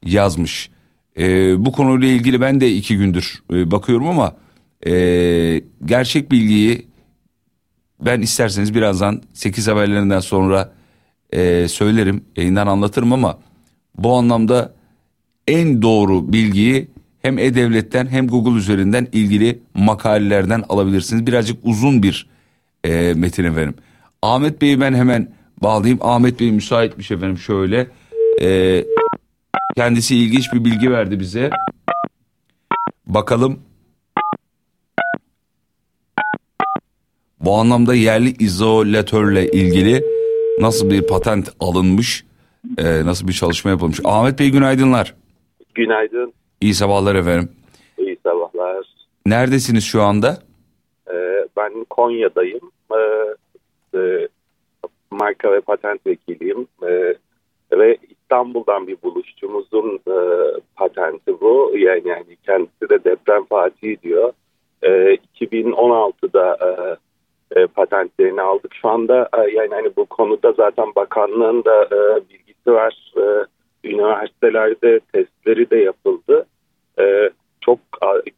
[SPEAKER 1] yazmış. E, bu konuyla ilgili ben de iki gündür e, bakıyorum ama e, gerçek bilgiyi ben isterseniz birazdan 8 haberlerinden sonra e, söylerim, yayından anlatırım ama bu anlamda en doğru bilgiyi hem E-Devlet'ten hem Google üzerinden ilgili makalelerden alabilirsiniz. Birazcık uzun bir e, metin efendim. Ahmet Bey'i ben hemen bağlayayım. Ahmet Bey müsaitmiş efendim şöyle. E, kendisi ilginç bir bilgi verdi bize. Bakalım. Bu anlamda yerli izolatörle ilgili nasıl bir patent alınmış, e, nasıl bir çalışma yapılmış. Ahmet Bey günaydınlar.
[SPEAKER 3] Günaydın.
[SPEAKER 1] İyi sabahlar efendim.
[SPEAKER 3] İyi sabahlar.
[SPEAKER 1] Neredesiniz şu anda?
[SPEAKER 3] Ee, ben Konya'dayım. Ee, e, marka ve patent vekiliyim. Ee, ve İstanbul'dan bir buluşçumuzun e, patenti bu. Yani, yani kendisi de deprem Fatih diyor. Ee, 2016'da e, e, patentlerini aldık. Şu anda e, yani hani bu konuda zaten bakanlığın da e, bilgisi var. E, üniversitelerde testleri de yapıldı. E, çok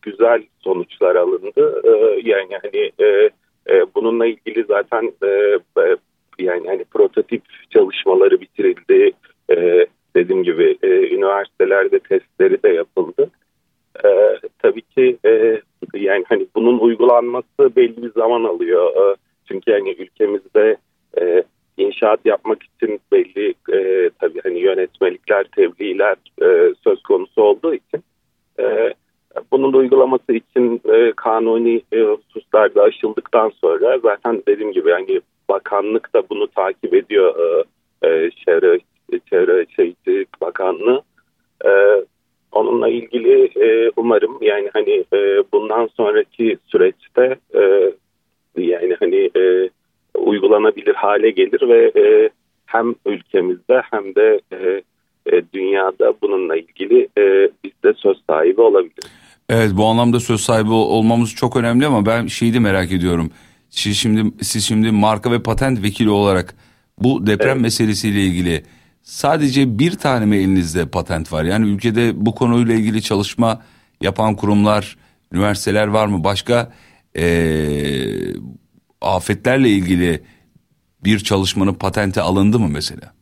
[SPEAKER 3] güzel sonuçlar alındı. E, yani hani e, e, bununla ilgili zaten e, e, yani hani prototip çalışmaları bitirildi. E, dediğim gibi e, üniversitelerde testleri de yapıldı. E, tabii ki e, yani hani bunun uygulanması belli bir zaman alıyor. E, çünkü yani ülkemizde e, inşaat yapmak için belli tabii hani yönetmelikler, tebliğler söz konusu olduğu için bunun uygulaması için kanuni e, hususlarda aşıldıktan sonra zaten dediğim gibi yani bakanlık da bunu takip ediyor e, Çevre Şehitçilik Bakanlığı. E, onunla ilgili e, umarım yani hani e, bundan sonraki süreçte e, yani hani e, uygulanabilir hale gelir ve e, hem ülkemizde hem de e, e, dünyada bununla ilgili e, biz de söz sahibi olabiliriz.
[SPEAKER 1] Evet bu anlamda söz sahibi olmamız çok önemli ama ben şeyi de merak ediyorum. Siz şimdi siz şimdi marka ve patent vekili olarak bu deprem evet. meselesiyle ilgili sadece bir tane mi elinizde patent var? Yani ülkede bu konuyla ilgili çalışma yapan kurumlar, üniversiteler var mı? Başka e, afetlerle ilgili bir çalışmanın patenti alındı mı mesela?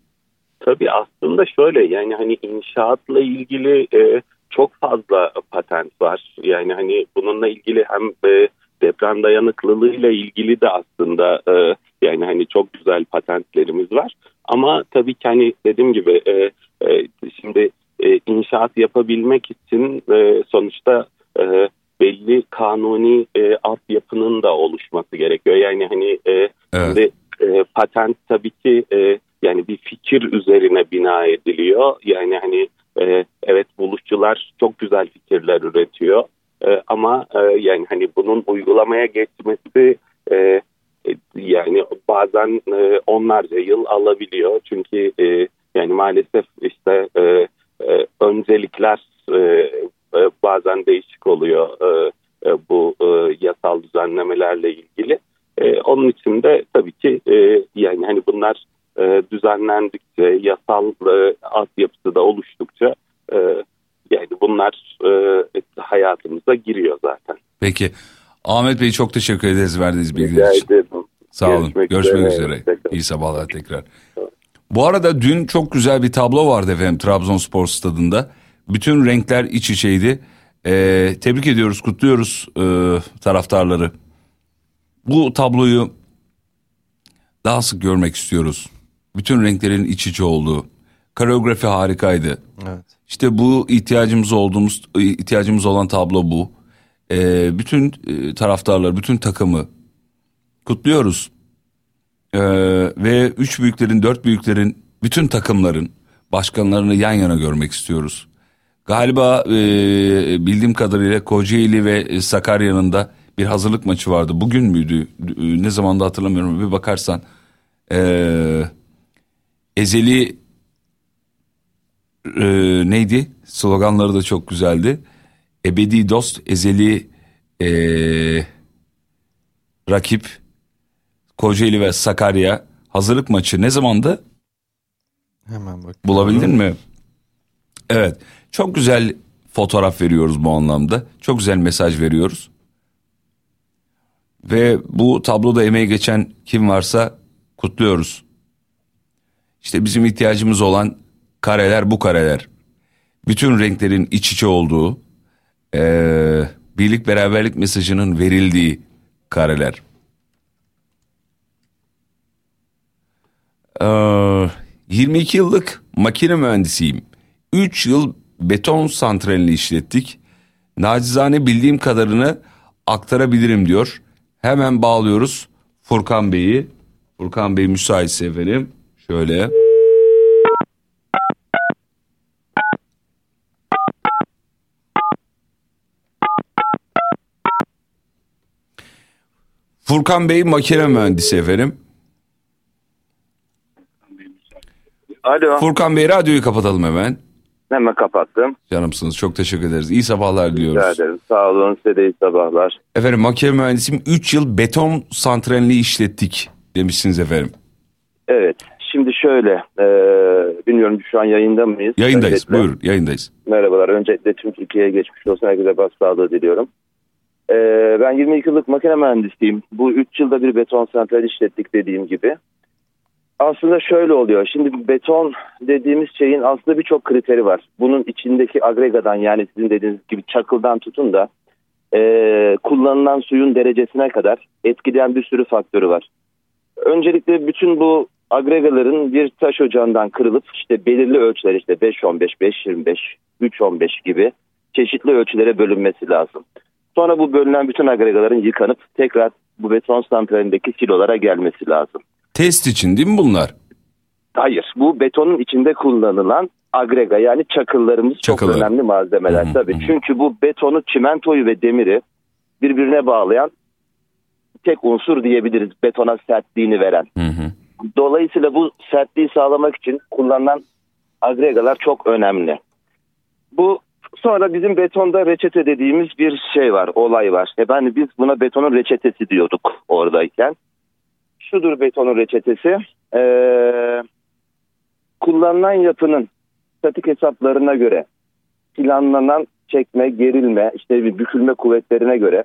[SPEAKER 3] Tabii aslında şöyle yani hani inşaatla ilgili e, çok fazla patent var. Yani hani bununla ilgili hem e, deprem dayanıklılığıyla ilgili de aslında e, yani hani çok güzel patentlerimiz var. Ama tabii ki hani dediğim gibi e, e, şimdi e, inşaat yapabilmek için e, sonuçta e, belli kanuni e, altyapının da oluşması gerekiyor. Yani hani e, evet. şimdi, e, patent tabii ki e, yani bir fikir üzerine bina ediliyor. Yani hani e, evet buluşçular çok güzel fikirler üretiyor. E, ama e, yani hani bunun uygulamaya geçmesi e, yani bazen e, onlarca yıl alabiliyor. Çünkü e, yani maalesef işte e, e, öncelikler e, e, bazen değişik oluyor e, e, bu e, yasal düzenlemelerle ilgili. E, onun için de tabii ki e, yani hani bunlar e, düzenlendikçe, yasal e, altyapısı da oluştukça e, yani bunlar e, hayatımıza giriyor zaten.
[SPEAKER 1] Peki. Ahmet Bey çok teşekkür ederiz verdiğiniz bilgiler için. Ederim. Sağ olun. Görüşmek, Görüşmek üzere. üzere. İyi sabahlar tekrar. Bu arada dün çok güzel bir tablo vardı efendim Trabzonspor stadında. Bütün renkler iç içeydi. Ee, tebrik ediyoruz, kutluyoruz e, taraftarları. Bu tabloyu daha sık görmek istiyoruz. Bütün renklerin iç içe olduğu. Koreografi harikaydı. Evet. İşte bu ihtiyacımız olduğumuz ihtiyacımız olan tablo bu. Ee, bütün e, taraftarlar, bütün takımı kutluyoruz. Ee, ve üç büyüklerin, dört büyüklerin, bütün takımların başkanlarını yan yana görmek istiyoruz. Galiba e, bildiğim kadarıyla Kocaeli ve Sakarya'nın da bir hazırlık maçı vardı. Bugün müydü? Ne zamanda hatırlamıyorum. Bir bakarsan. E, ezeli e, neydi? Sloganları da çok güzeldi. Ebedi dost, ezeli e, rakip Kocaeli ve Sakarya hazırlık maçı ne zamandı?
[SPEAKER 2] Hemen bak.
[SPEAKER 1] Bulabildin mi? Evet. Çok güzel fotoğraf veriyoruz bu anlamda. Çok güzel mesaj veriyoruz. Ve bu tabloda emeği geçen kim varsa kutluyoruz. İşte bizim ihtiyacımız olan kareler bu kareler. Bütün renklerin iç içe olduğu, ee, birlik beraberlik mesajının verildiği kareler. Ee, 22 yıllık makine mühendisiyim. 3 yıl beton santralini işlettik. Nacizane bildiğim kadarını aktarabilirim diyor. Hemen bağlıyoruz Furkan Bey'i. Furkan Bey müsaitse efendim. Şöyle. Furkan Bey makine mühendisi efendim.
[SPEAKER 4] Alo.
[SPEAKER 1] Furkan Bey radyoyu kapatalım hemen.
[SPEAKER 4] Hemen kapattım.
[SPEAKER 1] Canımsınız çok teşekkür ederiz. İyi sabahlar diliyoruz.
[SPEAKER 4] Rica ederim. Sağ olun size de iyi sabahlar.
[SPEAKER 1] Efendim makine mühendisiyim 3 yıl beton santralini işlettik demişsiniz efendim.
[SPEAKER 4] Evet. Şimdi şöyle, e, bilmiyorum şu an yayında mıyız?
[SPEAKER 1] Yayındayız, Öncelikle, buyur yayındayız.
[SPEAKER 4] Merhabalar, öncelikle tüm Türkiye'ye geçmiş olsun, herkese başsağlığı diliyorum. E, ben 22 yıllık makine mühendisiyim. Bu 3 yılda bir beton santral işlettik dediğim gibi. Aslında şöyle oluyor, şimdi beton dediğimiz şeyin aslında birçok kriteri var. Bunun içindeki agregadan yani sizin dediğiniz gibi çakıldan tutun da e, kullanılan suyun derecesine kadar etkileyen bir sürü faktörü var. Öncelikle bütün bu agregaların bir taş ocağından kırılıp işte belirli ölçüler işte 5-15, 5-25, 3-15 gibi çeşitli ölçülere bölünmesi lazım. Sonra bu bölünen bütün agregaların yıkanıp tekrar bu beton santralindeki silolara gelmesi lazım.
[SPEAKER 1] Test için değil mi bunlar?
[SPEAKER 4] Hayır bu betonun içinde kullanılan agrega yani çakıllarımız
[SPEAKER 1] Çakıllar.
[SPEAKER 4] çok önemli malzemeler
[SPEAKER 1] Hı hı,
[SPEAKER 4] tabii.
[SPEAKER 1] hı.
[SPEAKER 4] Çünkü bu betonu, çimentoyu ve demiri birbirine bağlayan tek unsur diyebiliriz betona sertliğini veren.
[SPEAKER 1] Hı hı.
[SPEAKER 4] Dolayısıyla bu sertliği sağlamak için kullanılan agregalar çok önemli. Bu sonra bizim betonda reçete dediğimiz bir şey var, olay var. E ben biz buna betonun reçetesi diyorduk oradayken. Şudur betonun reçetesi. Ee, kullanılan yapının statik hesaplarına göre planlanan çekme, gerilme, işte bir bükülme kuvvetlerine göre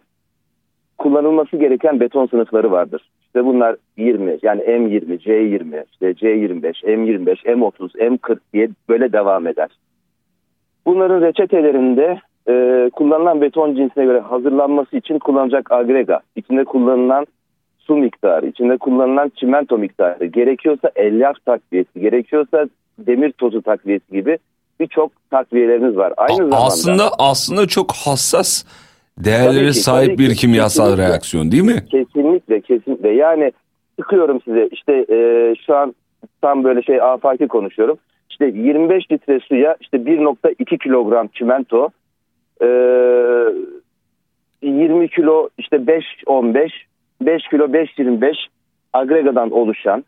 [SPEAKER 4] kullanılması gereken beton sınıfları vardır. İşte bunlar 20 yani M20, C20, işte C25, M25, M30, M40 diye böyle devam eder. Bunların reçetelerinde e, kullanılan beton cinsine göre hazırlanması için kullanacak agrega, içinde kullanılan su miktarı, içinde kullanılan çimento miktarı, gerekiyorsa elyaf takviyesi, gerekiyorsa demir tozu takviyesi gibi birçok takviyeleriniz var. Aynı
[SPEAKER 1] A-
[SPEAKER 4] zamanda
[SPEAKER 1] aslında aslında çok hassas değerlere
[SPEAKER 4] ki,
[SPEAKER 1] sahip bir
[SPEAKER 4] ki.
[SPEAKER 1] kimyasal
[SPEAKER 4] Kesinlikle.
[SPEAKER 1] reaksiyon değil mi?
[SPEAKER 4] Kesinlikle kesinlikle yani sıkıyorum size işte e, şu an tam böyle şey afaki konuşuyorum. İşte 25 litre suya işte 1.2 kilogram çimento e, 20 kilo işte 5-15 5 kilo 5-25 agregadan oluşan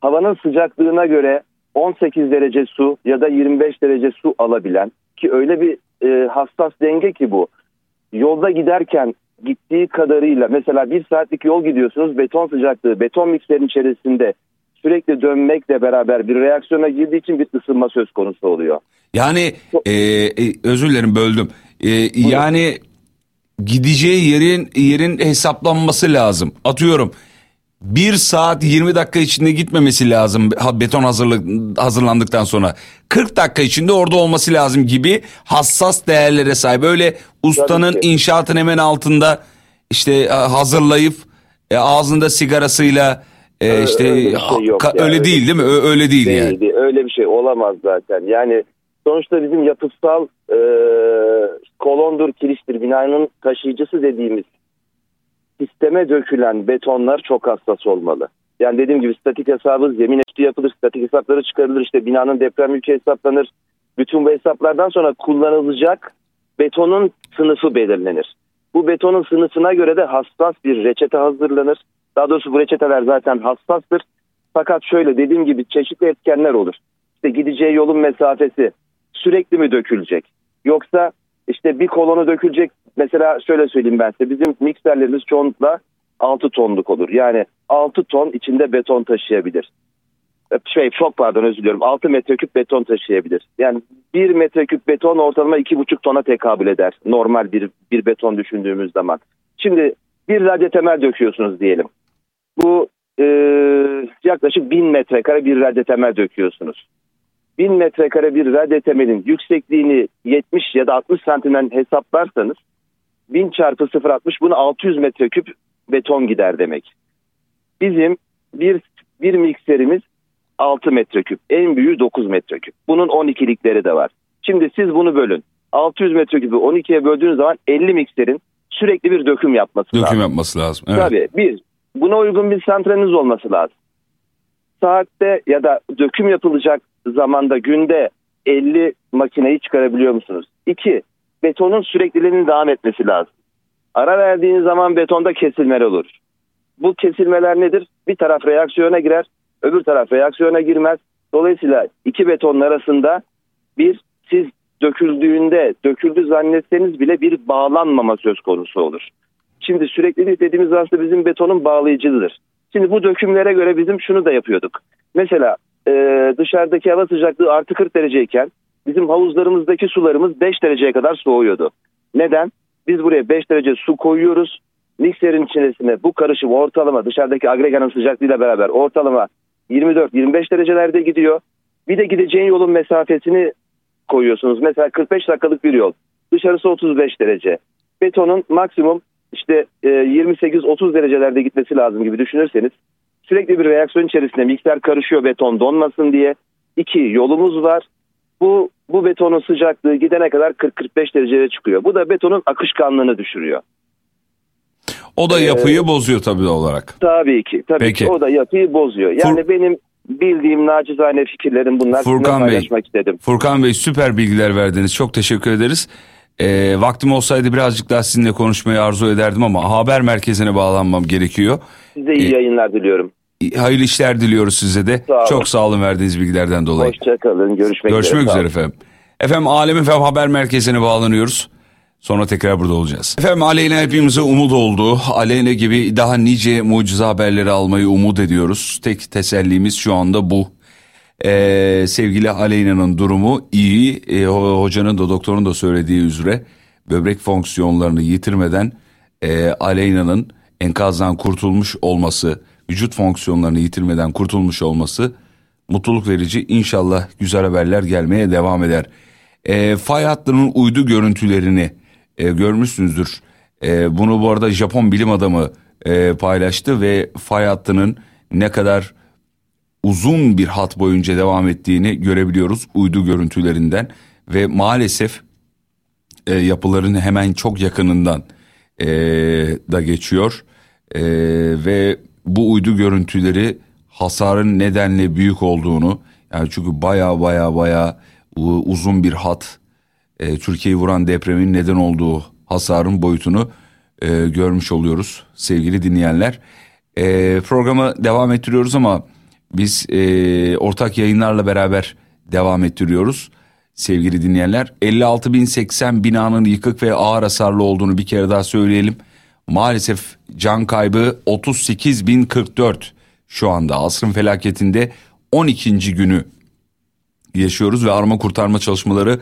[SPEAKER 4] havanın sıcaklığına göre 18 derece su ya da 25 derece su alabilen ki öyle bir e, hassas denge ki bu yolda giderken gittiği kadarıyla mesela bir saatlik yol gidiyorsunuz beton sıcaklığı beton mikserin içerisinde sürekli dönmekle beraber bir reaksiyona girdiği için bir ısınma söz konusu oluyor.
[SPEAKER 1] Yani e, e, özür dilerim böldüm. E, yani gideceği yerin yerin hesaplanması lazım. Atıyorum bir saat 20 dakika içinde gitmemesi lazım beton hazırlık hazırlandıktan sonra 40 dakika içinde orada olması lazım gibi hassas değerlere sahip. Öyle ustanın inşaatın hemen altında işte hazırlayıp e, ağzında sigarasıyla e,
[SPEAKER 4] Ö-
[SPEAKER 1] işte
[SPEAKER 4] öyle şey yok yani.
[SPEAKER 1] öyle değil değil mi? Öyle değil yani.
[SPEAKER 4] Değildi. Öyle bir şey olamaz zaten. Yani sonuçta bizim yapısal e, kolondur, kiriştir, binanın taşıyıcısı dediğimiz sisteme dökülen betonlar çok hassas olmalı. Yani dediğim gibi statik hesabı zemin etüdü yapılır, statik hesapları çıkarılır, işte binanın deprem yükü hesaplanır. Bütün bu hesaplardan sonra kullanılacak betonun sınıfı belirlenir. Bu betonun sınıfına göre de hassas bir reçete hazırlanır. Daha doğrusu bu reçeteler zaten hassastır. Fakat şöyle dediğim gibi çeşitli etkenler olur. İşte gideceği yolun mesafesi sürekli mi dökülecek? Yoksa işte bir kolonu dökülecek. Mesela şöyle söyleyeyim ben size. Bizim mikserlerimiz çoğunlukla 6 tonluk olur. Yani 6 ton içinde beton taşıyabilir. Şey çok pardon özür diliyorum. 6 metreküp beton taşıyabilir. Yani 1 metreküp beton ortalama 2,5 tona tekabül eder. Normal bir, bir beton düşündüğümüz zaman. Şimdi bir radyo temel döküyorsunuz diyelim. Bu e, yaklaşık 1000 metrekare bir radyo temel döküyorsunuz. 1000 metrekare bir radyo temelin yüksekliğini 70 ya da 60 santimden hesaplarsanız 1000 çarpı 0.60 bunu 600 metreküp beton gider demek. Bizim bir, bir mikserimiz 6 metreküp. En büyüğü 9 metreküp. Bunun 12'likleri de var. Şimdi siz bunu bölün. 600 metreküpü 12'ye böldüğünüz zaman 50 mikserin sürekli bir döküm yapması lazım.
[SPEAKER 1] Döküm yapması lazım. Evet.
[SPEAKER 4] Tabii bir buna uygun bir santraliniz olması lazım. Saatte ya da döküm yapılacak zamanda günde 50 makineyi çıkarabiliyor musunuz? İki, betonun sürekliliğinin devam etmesi lazım. Ara verdiğiniz zaman betonda kesilmeler olur. Bu kesilmeler nedir? Bir taraf reaksiyona girer, öbür taraf reaksiyona girmez. Dolayısıyla iki betonun arasında bir siz döküldüğünde döküldü zannetseniz bile bir bağlanmama söz konusu olur. Şimdi süreklilik dediğimiz aslında bizim betonun bağlayıcıdır. Şimdi bu dökümlere göre bizim şunu da yapıyorduk. Mesela e, dışarıdaki hava sıcaklığı artı 40 dereceyken bizim havuzlarımızdaki sularımız 5 dereceye kadar soğuyordu. Neden? Biz buraya 5 derece su koyuyoruz. Mikserin içerisine bu karışım ortalama dışarıdaki agreganın sıcaklığıyla beraber ortalama 24-25 derecelerde gidiyor. Bir de gideceğin yolun mesafesini koyuyorsunuz. Mesela 45 dakikalık bir yol. Dışarısı 35 derece. Betonun maksimum işte e, 28-30 derecelerde gitmesi lazım gibi düşünürseniz sürekli bir reaksiyon içerisinde mikser karışıyor beton donmasın diye. İki yolumuz var. Bu bu betonun sıcaklığı gidene kadar 40-45 dereceye çıkıyor. Bu da betonun akışkanlığını düşürüyor.
[SPEAKER 1] O da yapıyı ee, bozuyor tabii olarak.
[SPEAKER 4] Tabii ki. Tabii Peki. ki o da yapıyı bozuyor. Yani Fur- benim bildiğim nacizane fikirlerim bunlar.
[SPEAKER 1] Furkan Bey, istedim. Furkan Bey süper bilgiler verdiniz. Çok teşekkür ederiz. E, vaktim olsaydı birazcık daha sizinle konuşmayı arzu ederdim ama haber merkezine bağlanmam gerekiyor.
[SPEAKER 4] Size iyi e, yayınlar diliyorum.
[SPEAKER 1] Hayırlı işler diliyoruz size de. Sağ Çok sağ olun verdiğiniz bilgilerden dolayı.
[SPEAKER 4] Hoşçakalın. Görüşmek,
[SPEAKER 1] Görüşmek üzere, üzere efendim. Efendim Alem Efem Haber Merkezi'ne bağlanıyoruz. Sonra tekrar burada olacağız. Efendim Aleyna hepimize umut oldu. Aleyna gibi daha nice mucize haberleri almayı umut ediyoruz. Tek tesellimiz şu anda bu. Ee, sevgili Aleyna'nın durumu iyi. Ee, hocanın da doktorun da söylediği üzere böbrek fonksiyonlarını yitirmeden e, Aleyna'nın enkazdan kurtulmuş olması, vücut fonksiyonlarını yitirmeden kurtulmuş olması mutluluk verici. İnşallah güzel haberler gelmeye devam eder. E, fay hattının uydu görüntülerini e, görmüşsünüzdür. E, bunu bu arada Japon bilim adamı e, paylaştı ve fay hattının ne kadar uzun bir hat boyunca devam ettiğini görebiliyoruz uydu görüntülerinden ve maalesef e, yapıların hemen çok yakınından e, da geçiyor e, ve bu uydu görüntüleri hasarın nedenle büyük olduğunu yani çünkü baya baya baya uzun bir hat e, Türkiye'yi vuran depremin neden olduğu hasarın boyutunu e, görmüş oluyoruz sevgili dinleyenler. E, programı devam ettiriyoruz ama biz e, ortak yayınlarla beraber devam ettiriyoruz sevgili dinleyenler. 56.080 binanın yıkık ve ağır hasarlı olduğunu bir kere daha söyleyelim. Maalesef can kaybı 38.044 şu anda asrın felaketinde 12. günü yaşıyoruz ve arama kurtarma çalışmaları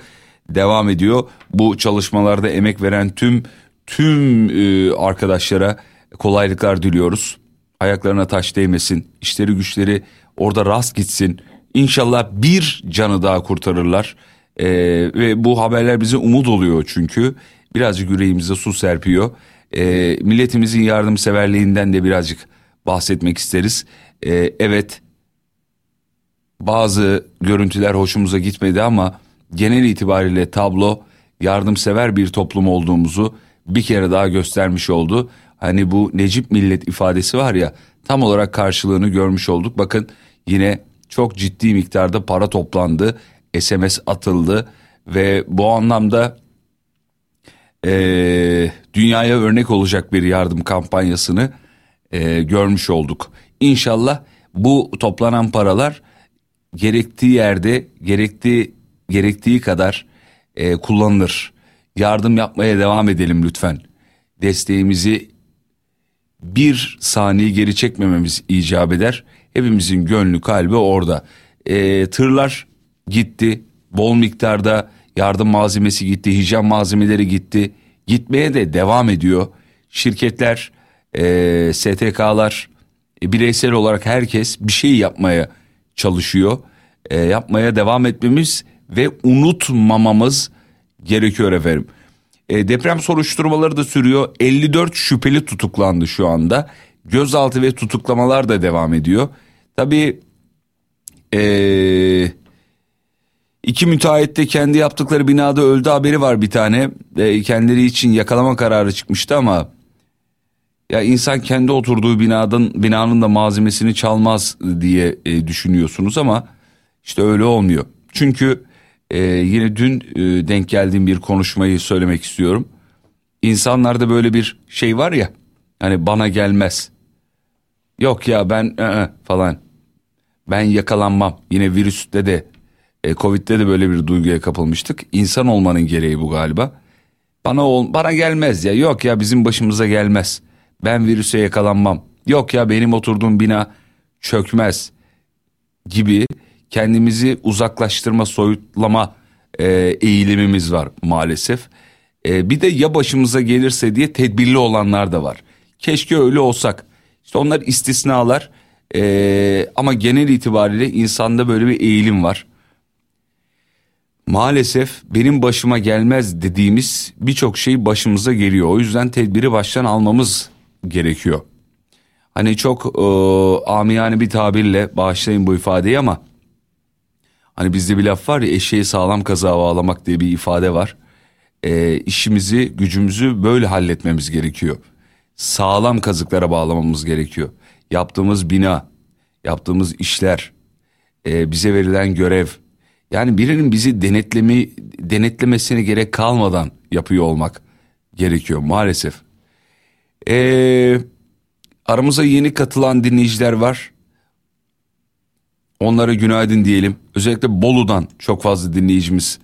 [SPEAKER 1] devam ediyor. Bu çalışmalarda emek veren tüm tüm e, arkadaşlara kolaylıklar diliyoruz. Ayaklarına taş değmesin, işleri güçleri orada rast gitsin. İnşallah bir canı daha kurtarırlar. E, ve bu haberler bize umut oluyor çünkü. Birazcık yüreğimize su serpiyor. E, milletimizin yardımseverliğinden de birazcık bahsetmek isteriz. E, evet bazı görüntüler hoşumuza gitmedi ama genel itibariyle tablo yardımsever bir toplum olduğumuzu bir kere daha göstermiş oldu. Hani bu Necip millet ifadesi var ya tam olarak karşılığını görmüş olduk. Bakın yine çok ciddi miktarda para toplandı, SMS atıldı ve bu anlamda e, dünyaya örnek olacak bir yardım kampanyasını e, görmüş olduk. İnşallah bu toplanan paralar gerektiği yerde, gerektiği gerektiği kadar e, kullanılır. Yardım yapmaya devam edelim lütfen. Desteğimizi bir saniye geri çekmememiz icap eder. Hepimizin gönlü kalbi orada. E, tırlar gitti. Bol miktarda yardım malzemesi gitti. Hijyen malzemeleri gitti. Gitmeye de devam ediyor. Şirketler, e, STK'lar, e, bireysel olarak herkes bir şey yapmaya çalışıyor. E, yapmaya devam etmemiz ve unutmamamız gerekiyor efendim. E, deprem soruşturmaları da sürüyor. 54 şüpheli tutuklandı şu anda. Gözaltı ve tutuklamalar da devam ediyor. Tabii e, iki müteahhit de kendi yaptıkları binada öldü haberi var bir tane. E, kendileri için yakalama kararı çıkmıştı ama ya insan kendi oturduğu binadan binanın da malzemesini çalmaz diye e, düşünüyorsunuz ama işte öyle olmuyor. Çünkü e, yine dün e, denk geldiğim bir konuşmayı söylemek istiyorum. İnsanlarda böyle bir şey var ya hani bana gelmez. Yok ya ben ı -ı, falan ben yakalanmam. Yine virüste de e, Covid'de de böyle bir duyguya kapılmıştık. İnsan olmanın gereği bu galiba. Bana ol, bana gelmez ya. Yok ya bizim başımıza gelmez. Ben virüse yakalanmam. Yok ya benim oturduğum bina çökmez gibi kendimizi uzaklaştırma, soyutlama e, eğilimimiz var maalesef. E, bir de ya başımıza gelirse diye tedbirli olanlar da var. Keşke öyle olsak. İşte onlar istisnalar e, ama genel itibariyle insanda böyle bir eğilim var. Maalesef benim başıma gelmez dediğimiz birçok şey başımıza geliyor. O yüzden tedbiri baştan almamız gerekiyor. Hani çok e, amiyane bir tabirle bağışlayın bu ifadeyi ama Hani bizde bir laf var ya eşeği sağlam kazağa bağlamak diye bir ifade var. E, işimizi gücümüzü böyle halletmemiz gerekiyor. Sağlam kazıklara bağlamamız gerekiyor. Yaptığımız bina, yaptığımız işler, e, bize verilen görev. Yani birinin bizi denetlemi, denetlemesine gerek kalmadan yapıyor olmak gerekiyor maalesef. Ee, aramıza yeni katılan dinleyiciler var. Onlara günaydın diyelim. Özellikle Bolu'dan çok fazla dinleyicimiz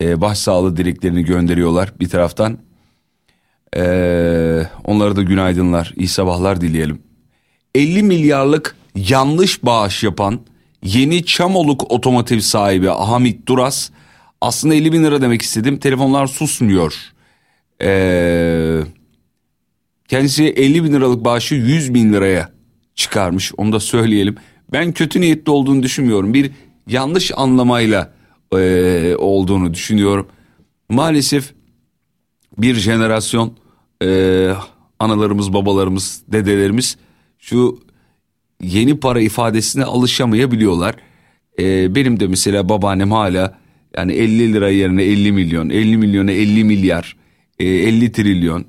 [SPEAKER 1] e, başsağlığı dileklerini gönderiyorlar bir taraftan. E, onlara da günaydınlar, iyi sabahlar dileyelim. 50 milyarlık yanlış bağış yapan yeni Çamoluk otomotiv sahibi Hamit Duras aslında 50 bin lira demek istedim. Telefonlar susmuyor. Ee, kendisi 50 bin liralık bağışı 100 bin liraya çıkarmış onu da söyleyelim. Ben kötü niyetli olduğunu düşünmüyorum. Bir yanlış anlamayla e, olduğunu düşünüyorum. Maalesef bir jenerasyon e, analarımız, babalarımız, dedelerimiz şu yeni para ifadesine alışamayabiliyorlar. E, benim de mesela babaannem hala yani 50 lira yerine 50 milyon, 50 milyona 50 milyar, e, 50 trilyon.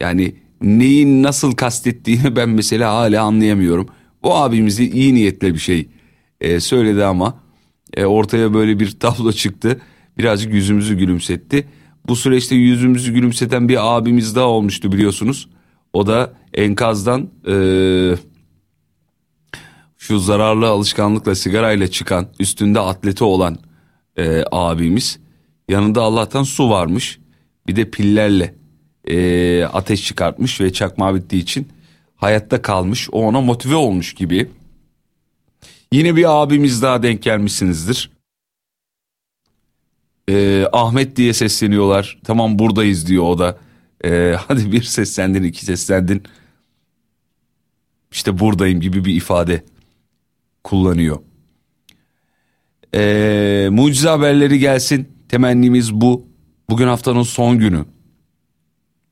[SPEAKER 1] Yani neyin nasıl kastettiğini ben mesela hala anlayamıyorum. Bu abimizi iyi niyetle bir şey e, söyledi ama e, ortaya böyle bir tablo çıktı. Birazcık yüzümüzü gülümsetti. Bu süreçte yüzümüzü gülümseten bir abimiz daha olmuştu biliyorsunuz. O da enkazdan e, şu zararlı alışkanlıkla sigarayla çıkan üstünde atleti olan e, abimiz. Yanında Allah'tan su varmış. Bir de pillerle e, ateş çıkartmış ve çakmağı bittiği için hayatta kalmış. O ona motive olmuş gibi. Yine bir abimiz daha denk gelmişsinizdir. Ee, Ahmet diye sesleniyorlar. Tamam buradayız diyor o da. Ee, hadi bir seslendin iki seslendin. İşte buradayım gibi bir ifade kullanıyor. Ee, mucize haberleri gelsin. Temennimiz bu. Bugün haftanın son günü.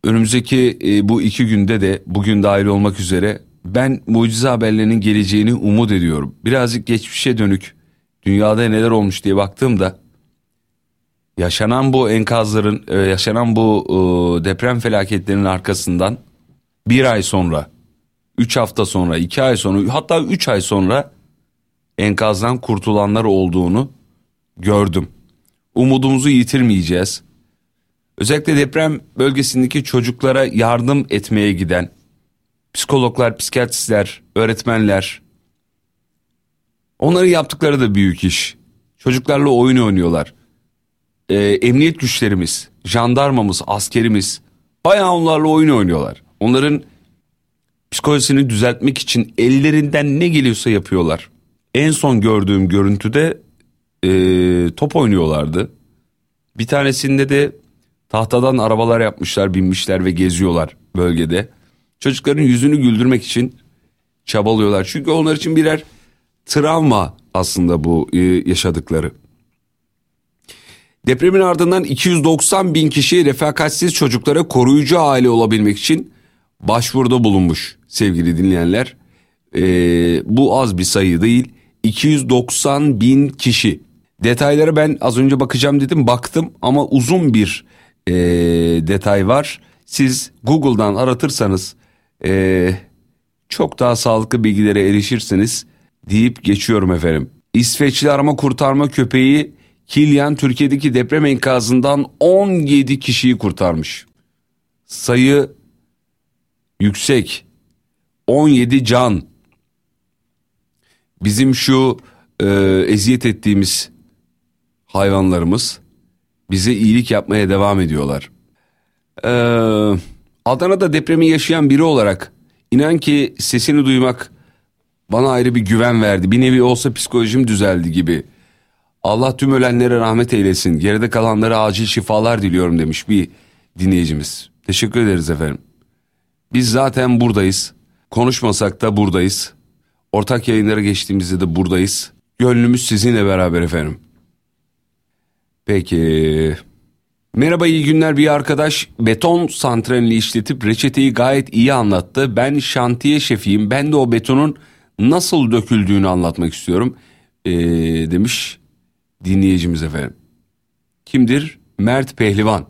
[SPEAKER 1] Önümüzdeki e, bu iki günde de bugün dahil olmak üzere ben mucize haberlerinin geleceğini umut ediyorum. Birazcık geçmişe dönük dünyada neler olmuş diye baktığımda yaşanan bu enkazların, e, yaşanan bu e, deprem felaketlerinin arkasından bir ay sonra, üç hafta sonra, iki ay sonra hatta üç ay sonra enkazdan kurtulanlar olduğunu gördüm. Umudumuzu yitirmeyeceğiz. Özellikle deprem bölgesindeki çocuklara yardım etmeye giden psikologlar, psikiyatristler, öğretmenler onların yaptıkları da büyük iş. Çocuklarla oyun oynuyorlar. Ee, emniyet güçlerimiz, jandarmamız, askerimiz bayağı onlarla oyun oynuyorlar. Onların psikolojisini düzeltmek için ellerinden ne geliyorsa yapıyorlar. En son gördüğüm görüntüde e, top oynuyorlardı. Bir tanesinde de tahtadan arabalar yapmışlar, binmişler ve geziyorlar bölgede. Çocukların yüzünü güldürmek için çabalıyorlar. Çünkü onlar için birer travma aslında bu e, yaşadıkları. Depremin ardından 290 bin kişi refakatsiz çocuklara koruyucu aile olabilmek için başvuruda bulunmuş sevgili dinleyenler. Ee, bu az bir sayı değil. 290 bin kişi. Detaylara ben az önce bakacağım dedim baktım ama uzun bir e, detay var. Siz Google'dan aratırsanız e, çok daha sağlıklı bilgilere erişirsiniz deyip geçiyorum efendim. İsveçli arama kurtarma köpeği Kilian Türkiye'deki deprem enkazından 17 kişiyi kurtarmış. Sayı yüksek. 17 can. Bizim şu e, eziyet ettiğimiz hayvanlarımız bize iyilik yapmaya devam ediyorlar. Ee, Adana'da depremi yaşayan biri olarak inan ki sesini duymak bana ayrı bir güven verdi. Bir nevi olsa psikolojim düzeldi gibi. Allah tüm ölenlere rahmet eylesin. Geride kalanlara acil şifalar diliyorum demiş bir dinleyicimiz. Teşekkür ederiz efendim. Biz zaten buradayız. Konuşmasak da buradayız. Ortak yayınlara geçtiğimizde de buradayız. Gönlümüz sizinle beraber efendim. Peki. Merhaba iyi günler bir arkadaş beton santralini işletip reçeteyi gayet iyi anlattı. Ben şantiye şefiyim ben de o betonun nasıl döküldüğünü anlatmak istiyorum ee, demiş dinleyicimiz efendim. Kimdir? Mert Pehlivan.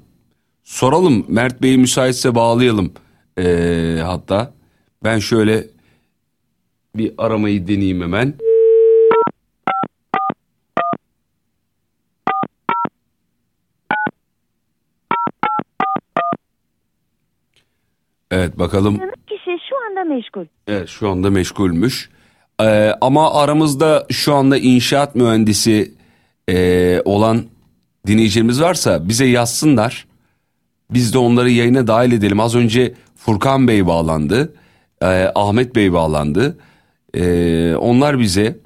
[SPEAKER 1] Soralım Mert Bey'i müsaitse bağlayalım ee, hatta. Ben şöyle bir aramayı deneyeyim hemen. Evet bakalım.
[SPEAKER 5] Kişi şu anda meşgul.
[SPEAKER 1] Evet şu anda meşgulmüş. Ee, ama aramızda şu anda inşaat mühendisi e, olan dinleyicilerimiz varsa bize yazsınlar. Biz de onları yayına dahil edelim. Az önce Furkan Bey bağlandı. E, Ahmet Bey bağlandı. E, onlar bize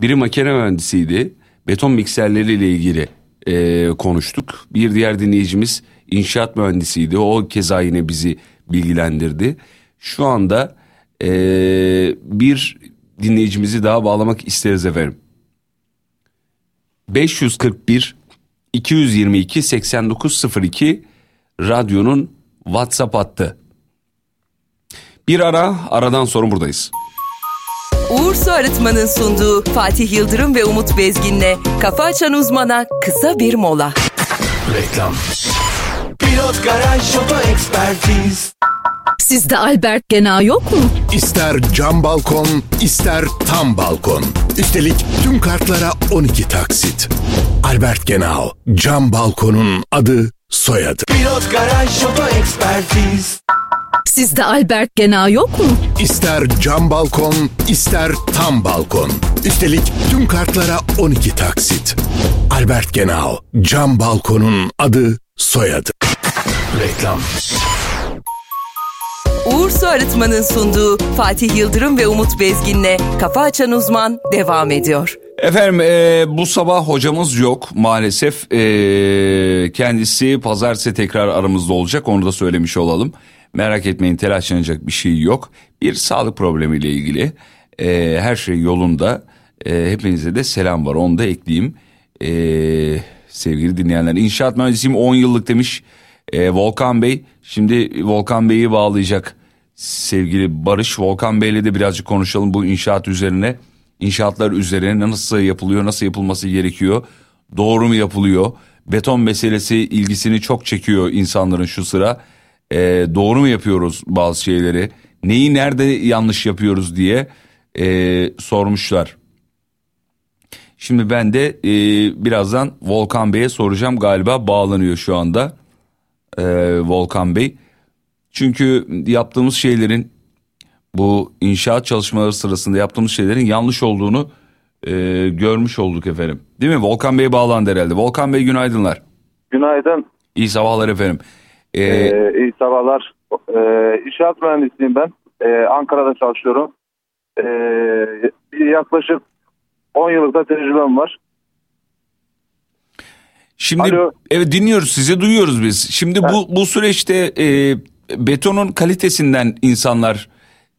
[SPEAKER 1] biri makine mühendisiydi. Beton mikserleriyle ilgili e, konuştuk. Bir diğer dinleyicimiz inşaat mühendisiydi. O keza yine bizi bilgilendirdi. Şu anda e, bir dinleyicimizi daha bağlamak isteriz efendim. 541 222 8902 radyonun WhatsApp hattı. Bir ara aradan sonra buradayız.
[SPEAKER 6] Uğur Su Arıtma'nın sunduğu Fatih Yıldırım ve Umut Bezgin'le Kafa Açan Uzman'a kısa bir mola.
[SPEAKER 7] Reklam. Pilot Garaj Oto Ekspertiz.
[SPEAKER 8] Sizde Albert Gena yok mu?
[SPEAKER 9] İster cam balkon, ister tam balkon. Üstelik tüm kartlara 12 taksit. Albert Genau, cam balkonun adı, soyadı.
[SPEAKER 7] Pilot Garaj Oto Ekspertiz.
[SPEAKER 8] Sizde Albert Gena yok mu?
[SPEAKER 9] İster cam balkon, ister tam balkon. Üstelik tüm kartlara 12 taksit. Albert Genau, cam balkonun adı, soyadı.
[SPEAKER 7] Reklam.
[SPEAKER 6] Uğur Su Arıtma'nın sunduğu Fatih Yıldırım ve Umut Bezgin'le Kafa Açan Uzman devam ediyor.
[SPEAKER 1] Efendim e, bu sabah hocamız yok maalesef. E, kendisi pazartesi tekrar aramızda olacak onu da söylemiş olalım. Merak etmeyin telaşlanacak bir şey yok. Bir sağlık problemiyle ilgili e, her şey yolunda. E, hepinize de selam var onu da ekleyeyim. E, sevgili dinleyenler inşaat mühendisiyim 10 yıllık demiş e, Volkan Bey. Şimdi Volkan Bey'i bağlayacak sevgili Barış. Volkan Bey'le de birazcık konuşalım bu inşaat üzerine. İnşaatlar üzerine nasıl yapılıyor, nasıl yapılması gerekiyor, doğru mu yapılıyor? Beton meselesi ilgisini çok çekiyor insanların şu sıra. E, doğru mu yapıyoruz bazı şeyleri? Neyi nerede yanlış yapıyoruz diye e, sormuşlar. Şimdi ben de e, birazdan Volkan Bey'e soracağım galiba bağlanıyor şu anda e, Volkan Bey. Çünkü yaptığımız şeylerin bu inşaat çalışmaları sırasında yaptığımız şeylerin yanlış olduğunu e, görmüş olduk efendim. Değil mi? Volkan Bey bağlandı herhalde. Volkan Bey günaydınlar.
[SPEAKER 10] Günaydın.
[SPEAKER 1] İyi sabahlar efendim. E,
[SPEAKER 10] Ee, iyi sabahlar. Ee, inşaat mühendisiyim ben. Ee, Ankara'da çalışıyorum. Ee, yaklaşık 10 yıllık da tecrübem var.
[SPEAKER 1] Şimdi
[SPEAKER 10] Alo.
[SPEAKER 1] evet dinliyoruz sizi duyuyoruz biz. Şimdi bu bu süreçte e, betonun kalitesinden insanlar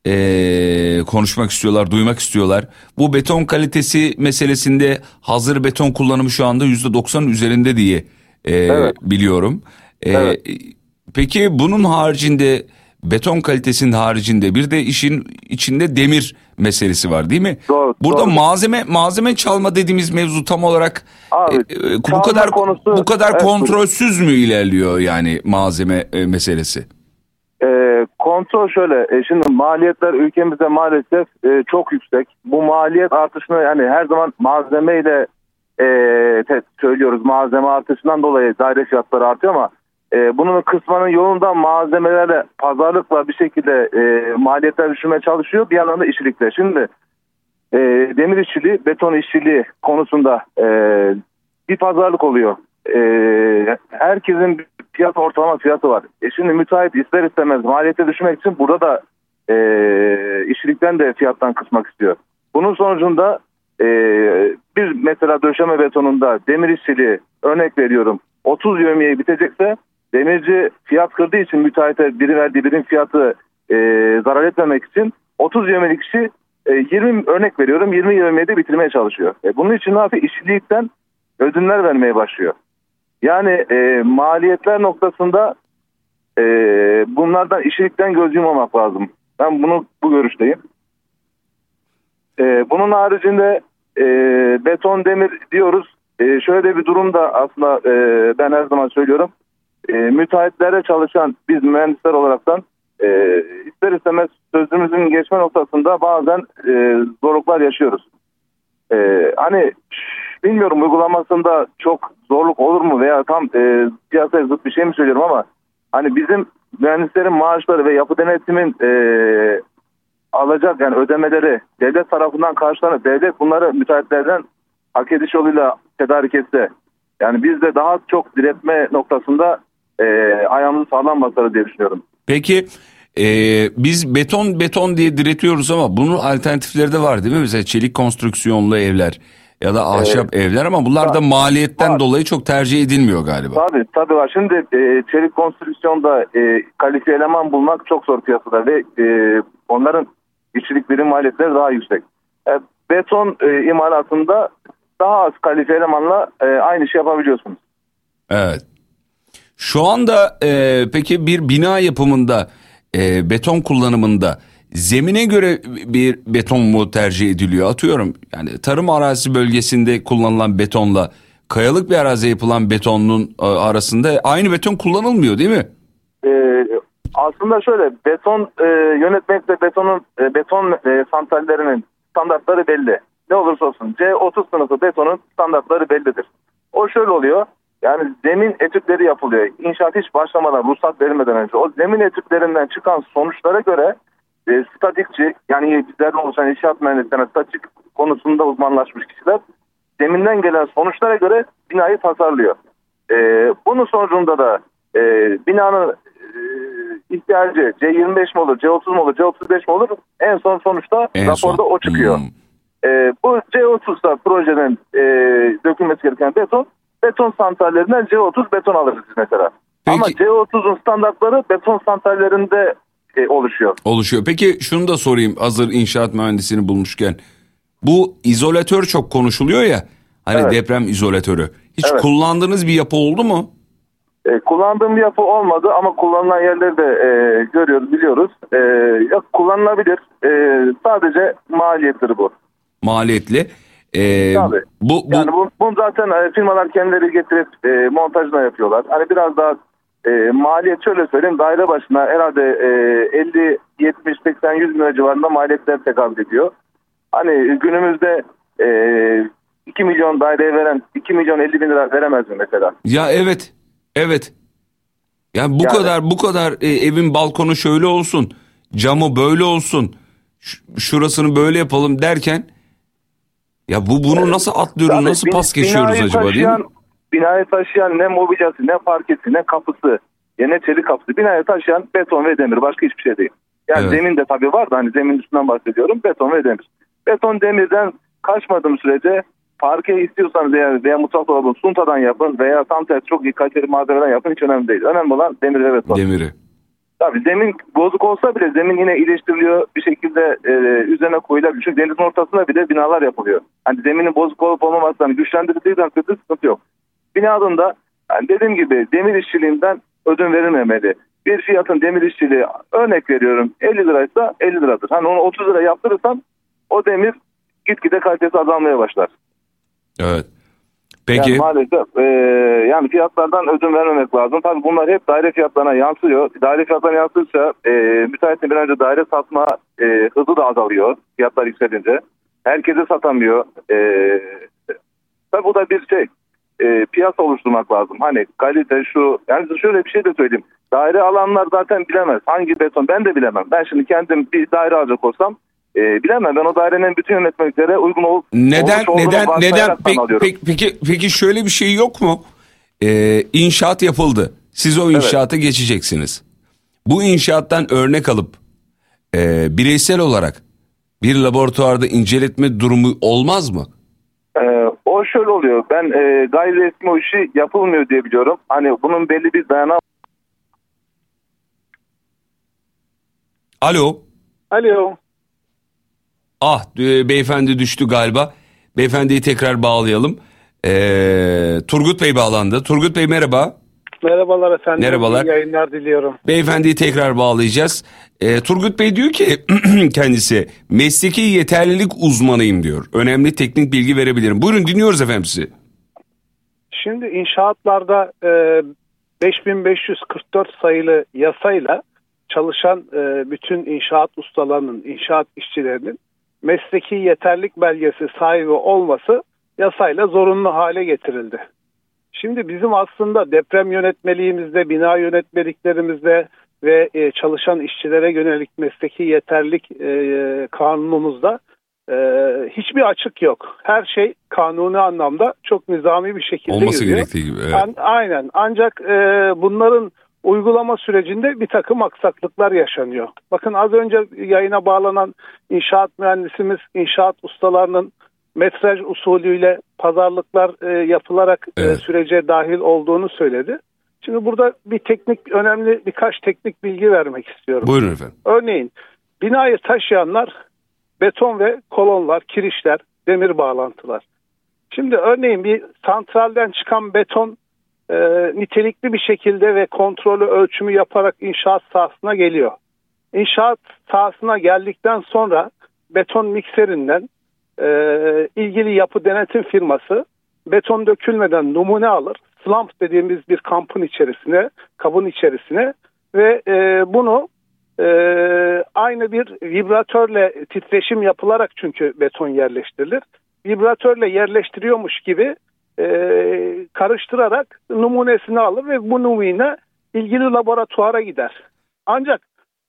[SPEAKER 1] e, konuşmak istiyorlar, duymak istiyorlar. Bu beton kalitesi meselesinde hazır beton kullanımı şu anda yüzde doksanın üzerinde diye e,
[SPEAKER 10] Evet.
[SPEAKER 1] biliyorum. E,
[SPEAKER 10] Evet.
[SPEAKER 1] Peki bunun haricinde beton kalitesinin haricinde bir de işin içinde demir meselesi var değil mi?
[SPEAKER 10] Doğru,
[SPEAKER 1] Burada
[SPEAKER 10] doğru. malzeme
[SPEAKER 1] malzeme çalma dediğimiz mevzu tam olarak
[SPEAKER 10] Abi,
[SPEAKER 1] e, e, bu kadar
[SPEAKER 10] konusu-
[SPEAKER 1] bu kadar
[SPEAKER 10] Evet,
[SPEAKER 1] kontrolsüz mü ilerliyor yani malzeme e, meselesi?
[SPEAKER 10] Ee, kontrol şöyle. e, şimdi maliyetler ülkemizde maalesef e, çok yüksek. Bu maliyet artışını yani her zaman malzemeyle e, söylüyoruz. Malzeme artışından dolayı daire fiyatları artıyor ama e, bunun kısmanın yolunda malzemelerle pazarlıkla bir şekilde e, maliyetler düşürmeye çalışıyor. Bir yandan da işçilikle. Şimdi e, demir işçiliği, beton işçiliği konusunda e, bir pazarlık oluyor. E, herkesin bir fiyat ortalama fiyatı var. E şimdi müteahhit ister istemez maliyete düşmek için burada da e, işçilikten de fiyattan kısmak istiyor. Bunun sonucunda e, bir mesela döşeme betonunda demir işçiliği örnek veriyorum 30 yövmeye bitecekse demirci fiyat kırdığı için müteahhite biri verdiği birim fiyatı e, zarar etmemek için 30 yövmelik kişi e, 20 örnek veriyorum 20 yövmede bitirmeye çalışıyor. E, bunun için ne yapıyor? İşçilikten ödünler vermeye başlıyor. Yani e, maliyetler noktasında e, bunlardan işçilikten göz yummamak lazım. Ben bunu bu görüşteyim. E, bunun haricinde e, beton demir diyoruz. e, şöyle bir durum da aslında e, ben her zaman söylüyorum. E, müteahhitlere çalışan biz mühendisler olaraktan e, ister istemez sözümüzün geçme noktasında bazen e, zorluklar yaşıyoruz. E, hani bilmiyorum uygulamasında çok zorluk olur mu veya tam e, piyasaya zıt bir şey mi söylüyorum ama hani bizim mühendislerin maaşları ve yapı denetimin e, alacak yani ödemeleri devlet tarafından karşılanıp devlet bunları müteahhitlerden hak ediş yoluyla tedarik etse yani biz de daha çok diretme noktasında e, ayağımızı sağlam basarız diye düşünüyorum.
[SPEAKER 1] Peki e, biz beton beton diye diretiyoruz ama bunun alternatifleri de var değil mi? Mesela çelik konstrüksiyonlu evler ya da ahşap evler ama bunlar da maliyetten
[SPEAKER 10] var.
[SPEAKER 1] dolayı çok tercih edilmiyor galiba.
[SPEAKER 10] Tabii tabii var. Şimdi e, çelik konstrüksiyonda e, kalifiye eleman bulmak çok zor piyasada ve e, onların işçilik birim maliyetleri daha yüksek. E, beton e, imalatında daha az kalifiye elemanla e, aynı şey yapabiliyorsunuz.
[SPEAKER 1] Evet. Şu anda e, peki bir bina yapımında e, beton kullanımında zemine göre bir beton mu tercih ediliyor? Atıyorum yani tarım arazisi bölgesinde kullanılan betonla kayalık bir araziye yapılan betonun e, arasında aynı beton kullanılmıyor değil mi?
[SPEAKER 10] E, aslında şöyle beton e, yönetmekte betonun e, beton e, santrallerinin standartları belli. Ne olursa olsun C30 sınıfı betonun standartları bellidir. O şöyle oluyor. Yani zemin etütleri yapılıyor. İnşaat hiç başlamadan, ruhsat verilmeden önce. O zemin etütlerinden çıkan sonuçlara göre e, statikçi yani bizlerden oluşan inşaat mühendislerine statik konusunda uzmanlaşmış kişiler zeminden gelen sonuçlara göre binayı tasarlıyor. E, bunun sonucunda da e, binanın e, ihtiyacı C25 mi olur, C30 mu olur, C35 mi olur? En son sonuçta
[SPEAKER 1] En
[SPEAKER 10] raporda
[SPEAKER 1] son.
[SPEAKER 10] o çıkıyor.
[SPEAKER 1] Hmm.
[SPEAKER 10] E, bu C30'da projenin e, dökülmesi gereken beton, beton santrallerinden C30 beton alırız mesela.
[SPEAKER 1] Peki.
[SPEAKER 10] Ama C30'un standartları beton santrallerinde e, oluşuyor.
[SPEAKER 1] Oluşuyor. Peki şunu da sorayım hazır inşaat mühendisini bulmuşken. Bu izolatör çok konuşuluyor ya. Hani
[SPEAKER 10] Evet.
[SPEAKER 1] deprem izolatörü. Hiç
[SPEAKER 10] Evet.
[SPEAKER 1] kullandığınız bir yapı oldu mu?
[SPEAKER 10] E, kullandığım bir yapı olmadı ama kullanılan yerleri de e, görüyoruz, biliyoruz. E, ya, kullanılabilir. E, sadece maliyetleri bu.
[SPEAKER 1] Maliyetli. Ee,
[SPEAKER 10] Tabii.
[SPEAKER 1] bu, bu
[SPEAKER 10] Yani bu, bunu zaten e, firmalar kendileri getirip e, montajını yapıyorlar. Hani biraz daha e, maliyet şöyle söyleyeyim daire başına herhalde e, 50, 70, 80, 100 bin lira civarında maliyetler tekabül ediyor. Hani günümüzde e, 2 milyon daireye veren 2 milyon 50 bin lira veremez mi mesela?
[SPEAKER 1] ya evet. Evet. Yani bu
[SPEAKER 10] Yani-
[SPEAKER 1] kadar bu kadar e, evin balkonu şöyle olsun. Camı böyle olsun. şurasını böyle yapalım derken ya bu bunu nasıl atlıyoruz?
[SPEAKER 10] Tabii
[SPEAKER 1] nasıl pas geçiyoruz acaba değil mi?
[SPEAKER 10] taşıyan, Binayı taşıyan ne mobilyası, ne parkesi, ne kapısı, ya ne çelik kapısı. Binayı taşıyan beton ve demir. Başka hiçbir şey değil. Yani
[SPEAKER 1] Evet.
[SPEAKER 10] zemin de tabii var da hani zemin üstünden bahsediyorum. Beton ve demir. Beton demirden kaçmadığım sürece parke istiyorsanız veya, veya mutfak dolabını suntadan yapın veya tam tersi çok kaliteli malzemeden yapın hiç önemli değil. Önemli olan demir ve beton.
[SPEAKER 1] Demiri.
[SPEAKER 10] Tabii zemin bozuk olsa bile zemin yine iyileştiriliyor bir şekilde e, üzerine koyulabilir. Çünkü denizin ortasında bile binalar yapılıyor. Hani zeminin bozuk olup olmaması hani güçlendirildiği takdirde sıkıntı yok. Binanın da yani dediğim gibi demir işçiliğinden ödün verilmemeli. Bir fiyatın demir işçiliği örnek veriyorum 50 liraysa 50 liradır. Hani onu 30 lira yaptırırsan o demir gitgide kalitesi azalmaya başlar.
[SPEAKER 1] Evet. Peki.
[SPEAKER 10] Yani maalesef e, yani fiyatlardan ödün vermemek lazım. Tabii bunlar hep daire fiyatlarına yansıyor. Daire fiyatlarına yansırsa e, müteahhitin bir önce daire satma e, hızı da azalıyor fiyatlar yükselince. Herkese satamıyor. E, tabii bu da bir şey. E, piyasa oluşturmak lazım. Hani kalite şu yani şöyle bir şey de söyleyeyim. Daire alanlar zaten bilemez. Hangi beton ben de bilemem. Ben şimdi kendim bir daire alacak olsam e, bilemem. Ben o dairenin bütün yönetmeliklere uygun olup
[SPEAKER 1] Neden neden neden peki, peki peki peki şöyle bir şey yok mu? Ee, inşaat yapıldı. Siz o inşaata geçeceksiniz. Bu inşaattan örnek alıp e, bireysel olarak bir laboratuvarda inceletme durumu olmaz mı?
[SPEAKER 10] Ee, o şöyle oluyor. Ben e, gayri resmi o işi yapılmıyor diye biliyorum. Hani bunun belli bir dayanağı
[SPEAKER 1] Alo.
[SPEAKER 5] Alo.
[SPEAKER 1] Ah e, beyefendi düştü galiba. Beyefendiyi tekrar bağlayalım. Ee, Turgut Bey bağlandı. Turgut Bey merhaba.
[SPEAKER 5] Merhabalar efendim.
[SPEAKER 1] Merhabalar.
[SPEAKER 5] İyi yayınlar diliyorum.
[SPEAKER 1] Beyefendiyi tekrar bağlayacağız. Ee, Turgut Bey diyor ki kendisi mesleki yeterlilik uzmanıyım diyor. Önemli teknik bilgi verebilirim. Buyurun dinliyoruz efendim sizi.
[SPEAKER 5] Şimdi inşaatlarda e, 5544 sayılı yasayla çalışan e, bütün inşaat ustalarının, inşaat işçilerinin mesleki yeterlik belgesi sahibi olması yasayla zorunlu hale getirildi. Şimdi bizim aslında deprem yönetmeliğimizde, bina yönetmeliklerimizde ve e, çalışan işçilere yönelik mesleki yeterlik e, kanunumuzda e, hiçbir açık yok. Her şey kanuni anlamda çok nizami bir şekilde
[SPEAKER 1] Olması
[SPEAKER 5] yürüyor.
[SPEAKER 1] gerektiği gibi. Evet.
[SPEAKER 5] Aynen ancak bunların uygulama sürecinde bir takım aksaklıklar yaşanıyor. Bakın az önce yayına bağlanan inşaat mühendisimiz, inşaat ustalarının metraj usulüyle pazarlıklar e, yapılarak e,
[SPEAKER 1] Evet.
[SPEAKER 5] sürece dahil olduğunu söyledi. Şimdi burada bir teknik önemli birkaç teknik bilgi vermek istiyorum.
[SPEAKER 1] Buyurun efendim.
[SPEAKER 5] Örneğin binayı taşıyanlar beton ve kolonlar, kirişler, demir bağlantılar. Şimdi örneğin bir santralden çıkan beton e, nitelikli bir şekilde ve kontrolü ölçümü yaparak inşaat sahasına geliyor. İnşaat sahasına geldikten sonra beton mikserinden e, ilgili yapı denetim firması beton dökülmeden numune alır. Slump dediğimiz bir kampın içerisine, kabın içerisine ve e, bunu e, aynı bir vibratörle titreşim yapılarak çünkü beton yerleştirilir. Vibratörle yerleştiriyormuş gibi e, karıştırarak numunesini alır ve bu numune ilgili laboratuvara gider. Ancak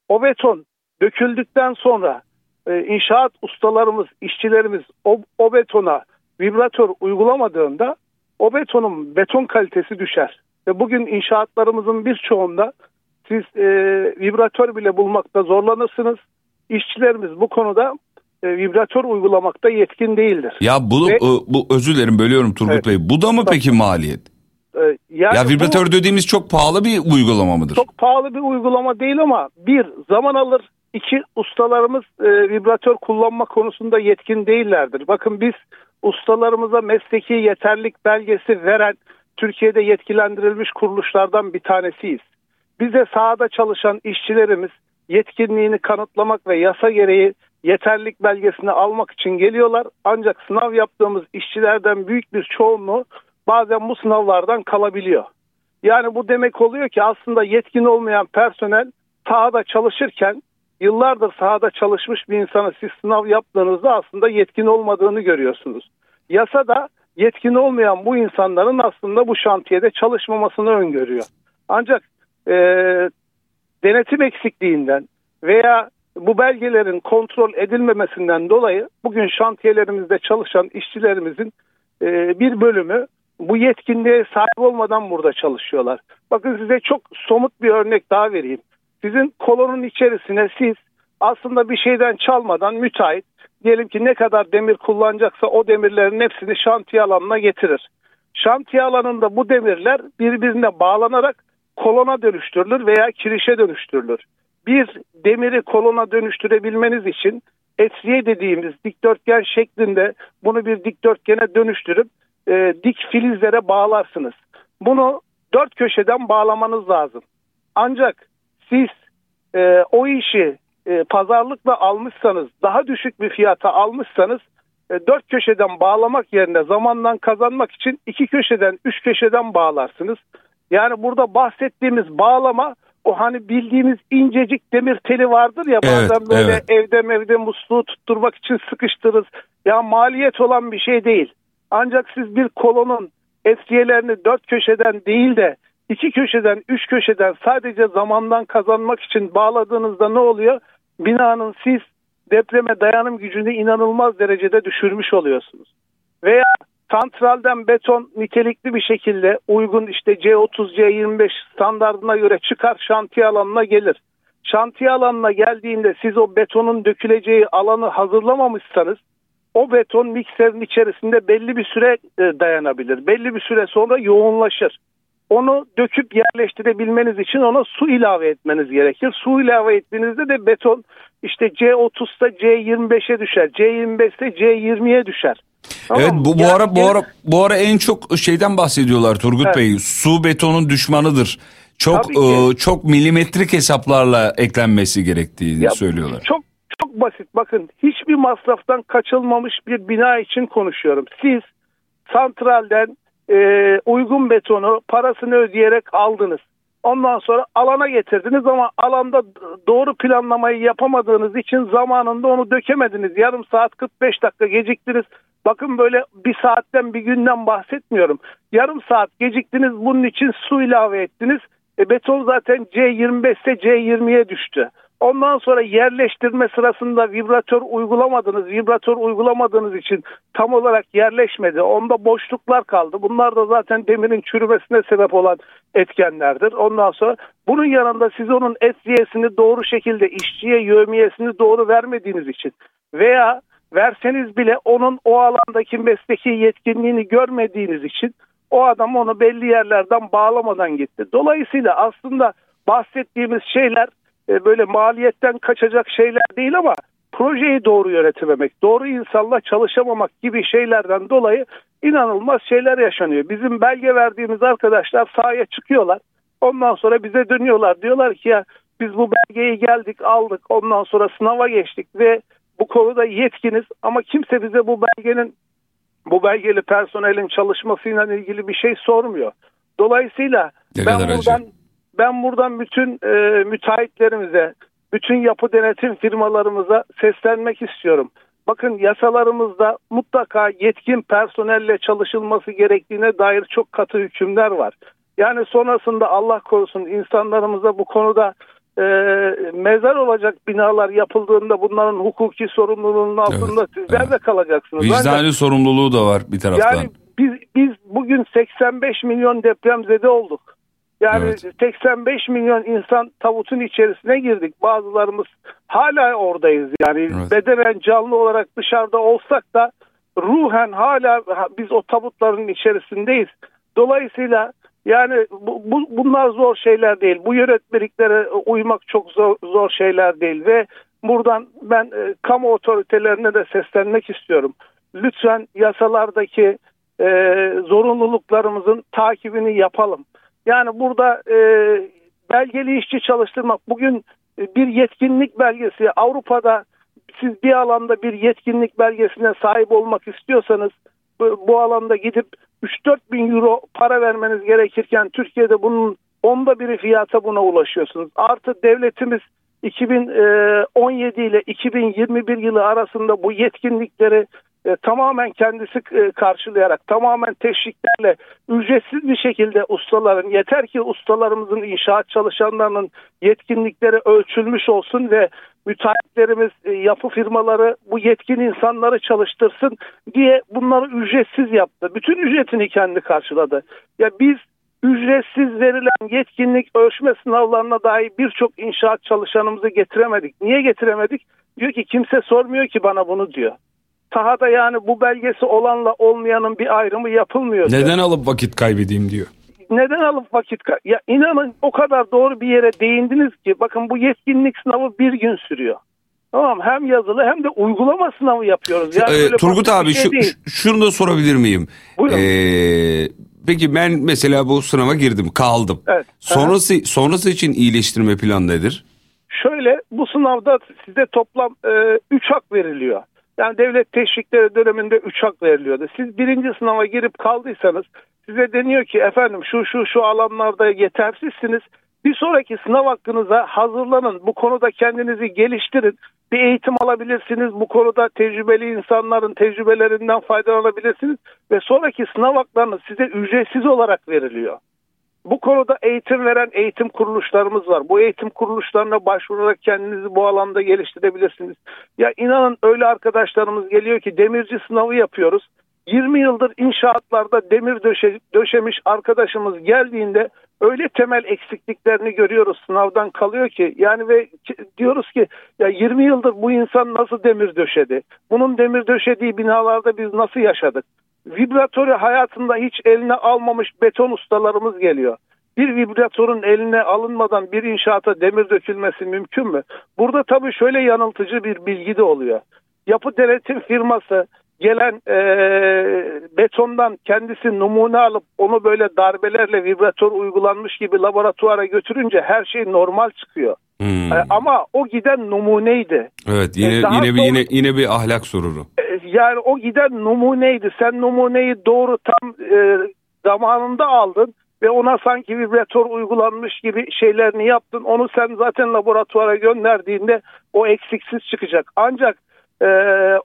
[SPEAKER 5] o beton döküldükten sonra e, inşaat ustalarımız, işçilerimiz o, o betona vibratör uygulamadığında o betonun beton kalitesi düşer. Ve bugün inşaatlarımızın birçoğunda siz e, vibratör bile bulmakta zorlanırsınız. İşçilerimiz bu konuda e, vibratör uygulamakta yetkin değildir.
[SPEAKER 1] Ya bu,
[SPEAKER 5] Ve-
[SPEAKER 1] e, bu özür dilerim bölüyorum Turgut
[SPEAKER 5] Evet.
[SPEAKER 1] Bey. Bu da mı peki maliyet?
[SPEAKER 5] E, yani
[SPEAKER 1] ya
[SPEAKER 5] bu-
[SPEAKER 1] vibratör dediğimiz çok pahalı bir uygulama mıdır?
[SPEAKER 5] Çok pahalı bir uygulama değil ama bir zaman alır. İki ustalarımız e, vibratör kullanma konusunda yetkin değillerdir. Bakın biz ustalarımıza mesleki yeterlik belgesi veren Türkiye'de yetkilendirilmiş kuruluşlardan bir tanesiyiz. Bize sahada çalışan işçilerimiz yetkinliğini kanıtlamak ve yasa gereği yeterlik belgesini almak için geliyorlar. Ancak sınav yaptığımız işçilerden büyük bir çoğunluğu bazen bu sınavlardan kalabiliyor. Yani bu demek oluyor ki aslında yetkin olmayan personel sahada çalışırken yıllardır sahada çalışmış bir insana siz sınav yaptığınızda aslında yetkin olmadığını görüyorsunuz. Yasada yetkin olmayan bu insanların aslında bu şantiyede çalışmamasını öngörüyor. Ancak e, denetim eksikliğinden veya bu belgelerin kontrol edilmemesinden dolayı bugün şantiyelerimizde çalışan işçilerimizin e, bir bölümü bu yetkinliğe sahip olmadan burada çalışıyorlar. Bakın size çok somut bir örnek daha vereyim. Sizin kolonun içerisine siz aslında bir şeyden çalmadan müteahhit diyelim ki ne kadar demir kullanacaksa o demirlerin hepsini şantiye alanına getirir. Şantiye alanında bu demirler birbirine bağlanarak kolona dönüştürülür veya kirişe dönüştürülür. Bir demiri kolona dönüştürebilmeniz için etriye dediğimiz dikdörtgen şeklinde bunu bir dikdörtgene dönüştürüp e, dik filizlere bağlarsınız. Bunu dört köşeden bağlamanız lazım. Ancak siz e, o işi e, pazarlıkla almışsanız, daha düşük bir fiyata almışsanız e, dört köşeden bağlamak yerine zamandan kazanmak için iki köşeden, üç köşeden bağlarsınız. Yani burada bahsettiğimiz bağlama o hani bildiğimiz incecik demir teli vardır ya
[SPEAKER 1] Evet,
[SPEAKER 5] bazen böyle
[SPEAKER 1] evet.
[SPEAKER 5] evde mevde musluğu tutturmak için sıkıştırırız. Ya maliyet olan bir şey değil. Ancak siz bir kolonun etriyelerini dört köşeden değil de iki köşeden, üç köşeden sadece zamandan kazanmak için bağladığınızda ne oluyor? Binanın siz depreme dayanım gücünü inanılmaz derecede düşürmüş oluyorsunuz. Veya santralden beton nitelikli bir şekilde uygun işte C30, C25 standartına göre çıkar şantiye alanına gelir. Şantiye alanına geldiğinde siz o betonun döküleceği alanı hazırlamamışsanız o beton mikserin içerisinde belli bir süre e, dayanabilir. Belli bir süre sonra yoğunlaşır. Onu döküp yerleştirebilmeniz için ona su ilave etmeniz gerekir. Su ilave ettiğinizde de beton işte C30'da C25'e düşer. C25'te C20'ye düşer. Tamam
[SPEAKER 1] evet bu bu
[SPEAKER 5] Yani
[SPEAKER 1] ara bu ara bu ara en çok şeyden bahsediyorlar Turgut
[SPEAKER 5] Evet.
[SPEAKER 1] Bey. Su betonun düşmanıdır. Çok e, çok milimetrik hesaplarla eklenmesi gerektiğini
[SPEAKER 5] Ya,
[SPEAKER 1] söylüyorlar.
[SPEAKER 5] Çok çok basit. Bakın hiçbir masraftan kaçılmamış bir bina için konuşuyorum. Siz santralden e, uygun betonu parasını ödeyerek aldınız. Ondan sonra alana getirdiniz ama alanda doğru planlamayı yapamadığınız için zamanında onu dökemediniz. Yarım saat 45 dakika geciktiniz. Bakın böyle bir saatten bir günden bahsetmiyorum. Yarım saat geciktiniz bunun için su ilave ettiniz. E, beton zaten C25 ise C20'ye düştü. Ondan sonra yerleştirme sırasında vibratör uygulamadınız. Vibratör uygulamadığınız için tam olarak yerleşmedi. Onda boşluklar kaldı. Bunlar da zaten demirin çürümesine sebep olan etkenlerdir. Ondan sonra bunun yanında siz onun etriyesini doğru şekilde işçiye yövmiyesini doğru vermediğiniz için veya verseniz bile onun o alandaki mesleki yetkinliğini görmediğiniz için o adam onu belli yerlerden bağlamadan gitti. Dolayısıyla aslında bahsettiğimiz şeyler e, böyle maliyetten kaçacak şeyler değil ama projeyi doğru yönetememek, doğru insanla çalışamamak gibi şeylerden dolayı inanılmaz şeyler yaşanıyor. Bizim belge verdiğimiz arkadaşlar sahaya çıkıyorlar. Ondan sonra bize dönüyorlar. Diyorlar ki ya biz bu belgeyi geldik aldık ondan sonra sınava geçtik ve bu konuda yetkiniz ama kimse bize bu belgenin bu belgeli personelin çalışmasıyla ilgili bir şey sormuyor. Dolayısıyla
[SPEAKER 1] Ne
[SPEAKER 5] ben
[SPEAKER 1] kadar acı.
[SPEAKER 5] buradan ben buradan bütün e, müteahhitlerimize, bütün yapı denetim firmalarımıza seslenmek istiyorum. Bakın yasalarımızda mutlaka yetkin personelle çalışılması gerektiğine dair çok katı hükümler var. Yani sonrasında Allah korusun insanlarımıza bu konuda e, mezar olacak binalar yapıldığında bunların hukuki sorumluluğunun altında sizler de kalacaksınız. Ancak-
[SPEAKER 1] Vicdani sorumluluğu da var bir taraftan.
[SPEAKER 5] yani biz biz bugün 85 milyon depremzede olduk. Yani
[SPEAKER 1] Evet.
[SPEAKER 5] 85 milyon insan tabutun içerisine girdik. Bazılarımız hala oradayız. Yani
[SPEAKER 1] Evet.
[SPEAKER 5] bedenen canlı olarak dışarıda olsak da ruhen hala ha- biz o tabutların içerisindeyiz. Dolayısıyla yani bu, bu- bunlar zor şeyler değil. Bu yönetmeliklere uymak çok zor, zor şeyler değil ve buradan ben e, kamu otoritelerine de seslenmek istiyorum. Lütfen yasalardaki e, zorunluluklarımızın takibini yapalım. Yani burada e, belgeli işçi çalıştırmak bugün e, bir yetkinlik belgesi Avrupa'da siz bir alanda bir yetkinlik belgesine sahip olmak istiyorsanız bu, bu alanda gidip 3-4 bin euro para vermeniz gerekirken Türkiye'de bunun onda biri fiyata buna ulaşıyorsunuz. Artı devletimiz 2017 ile 2021 yılı arasında bu yetkinlikleri e, tamamen kendisi e, karşılayarak tamamen teşviklerle ücretsiz bir şekilde ustaların yeter ki ustalarımızın inşaat çalışanlarının yetkinlikleri ölçülmüş olsun ve müteahhitlerimiz e, yapı firmaları bu yetkin insanları çalıştırsın diye bunları ücretsiz yaptı. Bütün ücretini kendi karşıladı. Ya biz ücretsiz verilen yetkinlik ölçme sınavlarına dahi birçok inşaat çalışanımızı getiremedik. Niye getiremedik? Diyor ki kimse sormuyor ki bana bunu diyor. Sahada yani bu belgesi olanla olmayanın bir ayrımı yapılmıyor. diyor.
[SPEAKER 1] Neden alıp vakit kaybedeyim diyor.
[SPEAKER 5] Neden alıp vakit ka- ya inanın o kadar doğru bir yere değindiniz ki bakın bu yetkinlik sınavı bir gün sürüyor. Tamam hem yazılı hem de uygulama sınavı yapıyoruz. Yani
[SPEAKER 1] Ee, Turgut abi
[SPEAKER 5] şey
[SPEAKER 1] şu,
[SPEAKER 5] değil.
[SPEAKER 1] şunu da sorabilir miyim?
[SPEAKER 5] Buyurun.
[SPEAKER 1] Ee, peki ben mesela bu sınava girdim kaldım.
[SPEAKER 5] Evet.
[SPEAKER 1] Sonrası sonrası için iyileştirme planı nedir?
[SPEAKER 5] Şöyle bu sınavda size toplam 3 hak veriliyor. Yani devlet teşvikleri döneminde 3 hak veriliyordu. Siz birinci sınava girip kaldıysanız size deniyor ki efendim şu şu şu alanlarda yetersizsiniz. Bir sonraki sınav hakkınıza hazırlanın. Bu konuda kendinizi geliştirin. Bir eğitim alabilirsiniz. Bu konuda tecrübeli insanların tecrübelerinden faydalanabilirsiniz. Ve sonraki sınav haklarınız size ücretsiz olarak veriliyor. Bu konuda eğitim veren eğitim kuruluşlarımız var. Bu eğitim kuruluşlarına başvurarak kendinizi bu alanda geliştirebilirsiniz. Ya inanın öyle arkadaşlarımız geliyor ki demirci sınavı yapıyoruz. 20 yıldır inşaatlarda demir döşe, döşemiş arkadaşımız geldiğinde öyle temel eksikliklerini görüyoruz sınavdan kalıyor ki yani ve diyoruz ki ya 20 yıldır bu insan nasıl demir döşedi? Bunun demir döşediği binalarda biz nasıl yaşadık? Vibratörü hayatında hiç eline almamış beton ustalarımız geliyor. Bir vibratörün eline alınmadan bir inşaata demir dökülmesi mümkün mü? Burada tabii şöyle yanıltıcı bir bilgi de oluyor. Yapı denetim firması gelen eee, betondan kendisi numune alıp onu böyle darbelerle vibratör uygulanmış gibi laboratuvara götürünce her şey normal çıkıyor.
[SPEAKER 1] Hmm.
[SPEAKER 5] E, ama o giden numuneydi.
[SPEAKER 1] Evet yine
[SPEAKER 5] E,
[SPEAKER 1] yine bir
[SPEAKER 5] sonra-
[SPEAKER 1] yine yine bir ahlak sorunu.
[SPEAKER 5] E, yani o giden numuneydi. Sen numuneyi doğru tam e, zamanında aldın ve ona sanki vibratör uygulanmış gibi şeylerini yaptın. Onu sen zaten laboratuvara gönderdiğinde o eksiksiz çıkacak. Ancak e,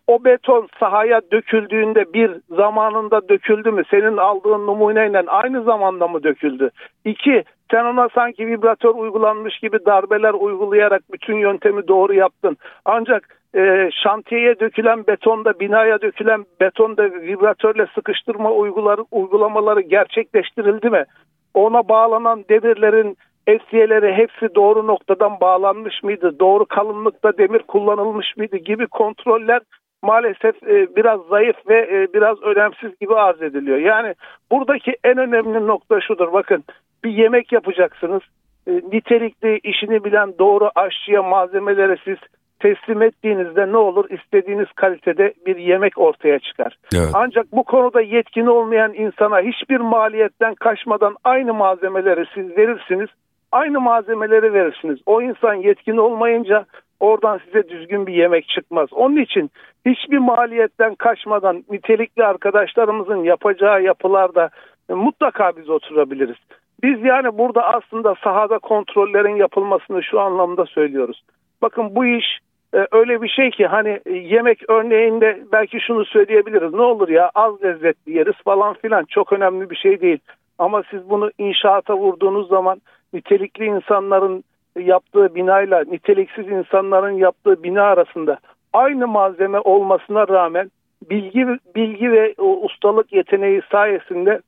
[SPEAKER 5] o beton sahaya döküldüğünde bir zamanında döküldü mü? Senin aldığın numuneyle aynı zamanda mı döküldü? İki, sen ona sanki vibratör uygulanmış gibi darbeler uygulayarak bütün yöntemi doğru yaptın. Ancak e, şantiyeye dökülen betonda, binaya dökülen betonda vibratörle sıkıştırma uyguları, uygulamaları gerçekleştirildi mi? Ona bağlanan demirlerin Estiyeleri hepsi doğru noktadan bağlanmış mıydı? Doğru kalınlıkta demir kullanılmış mıydı gibi kontroller maalesef e, biraz zayıf ve e, biraz önemsiz gibi arz ediliyor. Yani buradaki en önemli nokta şudur. Bakın bir yemek yapacaksınız. E, nitelikli işini bilen doğru aşçıya malzemeleri siz teslim ettiğinizde ne olur? İstediğiniz kalitede bir yemek ortaya çıkar.
[SPEAKER 1] Evet.
[SPEAKER 5] Ancak bu konuda yetkin olmayan insana hiçbir maliyetten kaçmadan aynı malzemeleri siz verirsiniz aynı malzemeleri verirsiniz. O insan yetkin olmayınca oradan size düzgün bir yemek çıkmaz. Onun için hiçbir maliyetten kaçmadan nitelikli arkadaşlarımızın yapacağı yapılarda e, mutlaka biz oturabiliriz. Biz yani burada aslında sahada kontrollerin yapılmasını şu anlamda söylüyoruz. Bakın bu iş e, öyle bir şey ki hani e, yemek örneğinde belki şunu söyleyebiliriz. Ne olur ya az lezzetli yeriz falan filan çok önemli bir şey değil. Ama siz bunu inşaata vurduğunuz zaman nitelikli insanların yaptığı binayla niteliksiz insanların yaptığı bina arasında aynı malzeme olmasına rağmen bilgi bilgi ve ustalık yeteneği sayesinde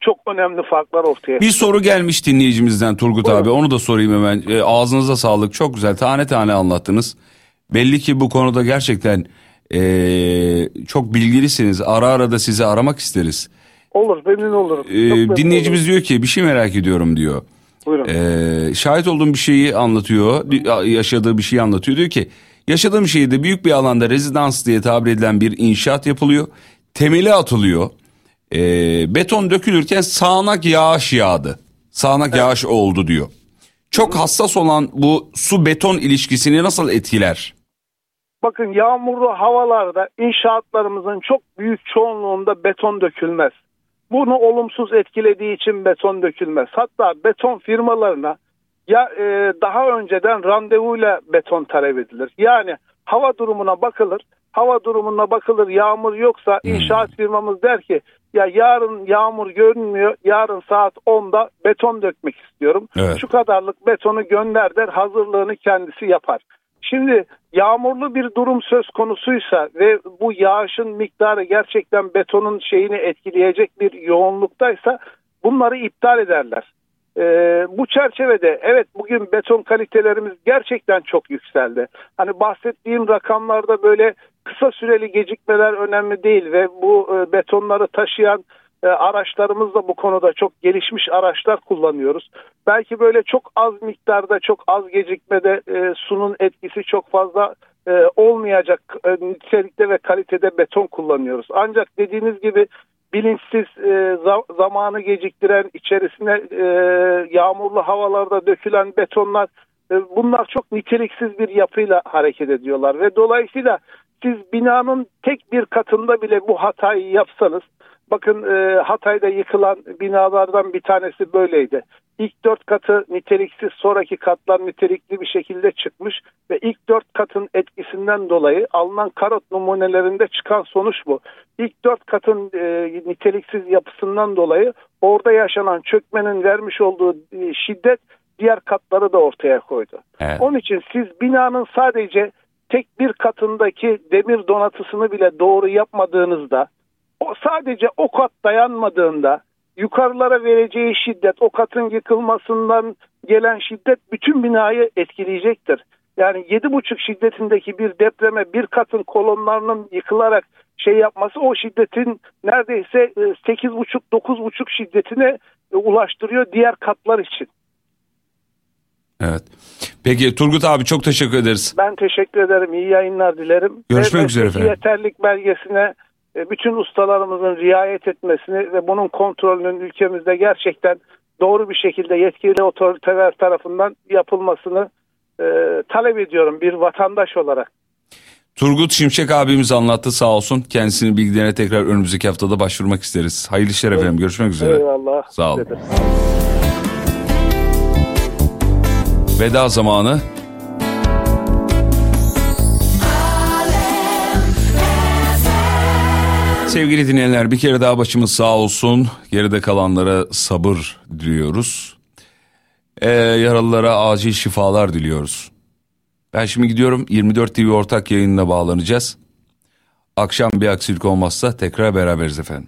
[SPEAKER 5] çok önemli farklar ortaya
[SPEAKER 1] Bir soru gelmiş dinleyicimizden Turgut
[SPEAKER 5] Buyurun.
[SPEAKER 1] abi onu da sorayım hemen. E, ağzınıza sağlık çok güzel tane tane anlattınız. Belli ki bu konuda gerçekten e, çok bilgilisiniz. Ara ara da sizi aramak isteriz.
[SPEAKER 5] Olur memnun olurum.
[SPEAKER 1] E, dinleyicimiz
[SPEAKER 5] olurum.
[SPEAKER 1] diyor ki bir şey merak ediyorum diyor.
[SPEAKER 5] Buyurun.
[SPEAKER 1] E, şahit olduğum bir şeyi anlatıyor. Yaşadığı bir şeyi anlatıyor. Diyor ki yaşadığım şehirde büyük bir alanda rezidans diye tabir edilen bir inşaat yapılıyor. Temeli atılıyor. E, beton dökülürken sağanak yağış yağdı. Sağanak yağış oldu diyor. Çok hassas olan bu su beton ilişkisini nasıl etkiler?
[SPEAKER 5] Bakın yağmurlu havalarda inşaatlarımızın çok büyük çoğunluğunda beton dökülmez. Bunu olumsuz etkilediği için beton dökülmez. Hatta beton firmalarına ya e, daha önceden randevuyla beton talep edilir. Yani hava durumuna bakılır. Hava durumuna bakılır. Yağmur yoksa inşaat firmamız der ki ya yarın yağmur görünmüyor. Yarın saat 10'da beton dökmek istiyorum.
[SPEAKER 1] Evet.
[SPEAKER 5] Şu kadarlık betonu gönder der. Hazırlığını kendisi yapar. Şimdi yağmurlu bir durum söz konusuysa ve bu yağışın miktarı gerçekten betonun şeyini etkileyecek bir yoğunluktaysa bunları iptal ederler. Ee, bu çerçevede evet bugün beton kalitelerimiz gerçekten çok yükseldi. Hani bahsettiğim rakamlarda böyle kısa süreli gecikmeler önemli değil ve bu e, betonları taşıyan e, araçlarımız da bu konuda çok gelişmiş araçlar kullanıyoruz. Belki böyle çok az miktarda çok az gecikmede e, sunun etkisi çok fazla e, olmayacak e, nitelikte ve kalitede beton kullanıyoruz. Ancak dediğiniz gibi bilinçsiz e, za- zamanı geciktiren içerisine e, yağmurlu havalarda dökülen betonlar e, bunlar çok niteliksiz bir yapıyla hareket ediyorlar ve dolayısıyla siz binanın tek bir katında bile bu hatayı yapsanız bakın e, Hatay'da yıkılan binalardan bir tanesi böyleydi. İlk dört katı niteliksiz sonraki katlar nitelikli bir şekilde çıkmış ve ilk dört katın etkisinden dolayı alınan karot numunelerinde çıkan sonuç bu. İlk dört katın e, niteliksiz yapısından dolayı orada yaşanan çökmenin vermiş olduğu e, şiddet diğer katları da ortaya koydu.
[SPEAKER 1] Evet.
[SPEAKER 5] Onun için siz binanın sadece tek bir katındaki demir donatısını bile doğru yapmadığınızda o sadece o kat dayanmadığında yukarılara vereceği şiddet o katın yıkılmasından gelen şiddet bütün binayı etkileyecektir. Yani yedi buçuk şiddetindeki bir depreme bir katın kolonlarının yıkılarak şey yapması o şiddetin neredeyse e, sekiz buçuk dokuz buçuk şiddetine e, ulaştırıyor diğer katlar için.
[SPEAKER 1] Evet. Peki Turgut abi çok teşekkür ederiz.
[SPEAKER 5] Ben teşekkür ederim. İyi yayınlar dilerim.
[SPEAKER 1] Görüşmek
[SPEAKER 5] Ve
[SPEAKER 1] üzere efendim.
[SPEAKER 5] Yeterlik belgesine e, bütün ustalarımızın riayet etmesini ve bunun kontrolünün ülkemizde gerçekten doğru bir şekilde yetkili otoriteler tarafından yapılmasını e, talep ediyorum bir vatandaş olarak.
[SPEAKER 1] Turgut Şimşek abimiz anlattı sağ olsun. Kendisinin bilgilerine tekrar önümüzdeki haftada başvurmak isteriz. Hayırlı işler efendim. Görüşmek üzere.
[SPEAKER 5] Eyvallah.
[SPEAKER 1] Sağ olun. Veda zamanı. Sevgili dinleyenler bir kere daha başımız sağ olsun. Geride kalanlara sabır diliyoruz. Ee, yaralılara acil şifalar diliyoruz. Ben şimdi gidiyorum 24 TV ortak yayınına bağlanacağız. Akşam bir aksilik olmazsa tekrar beraberiz efendim.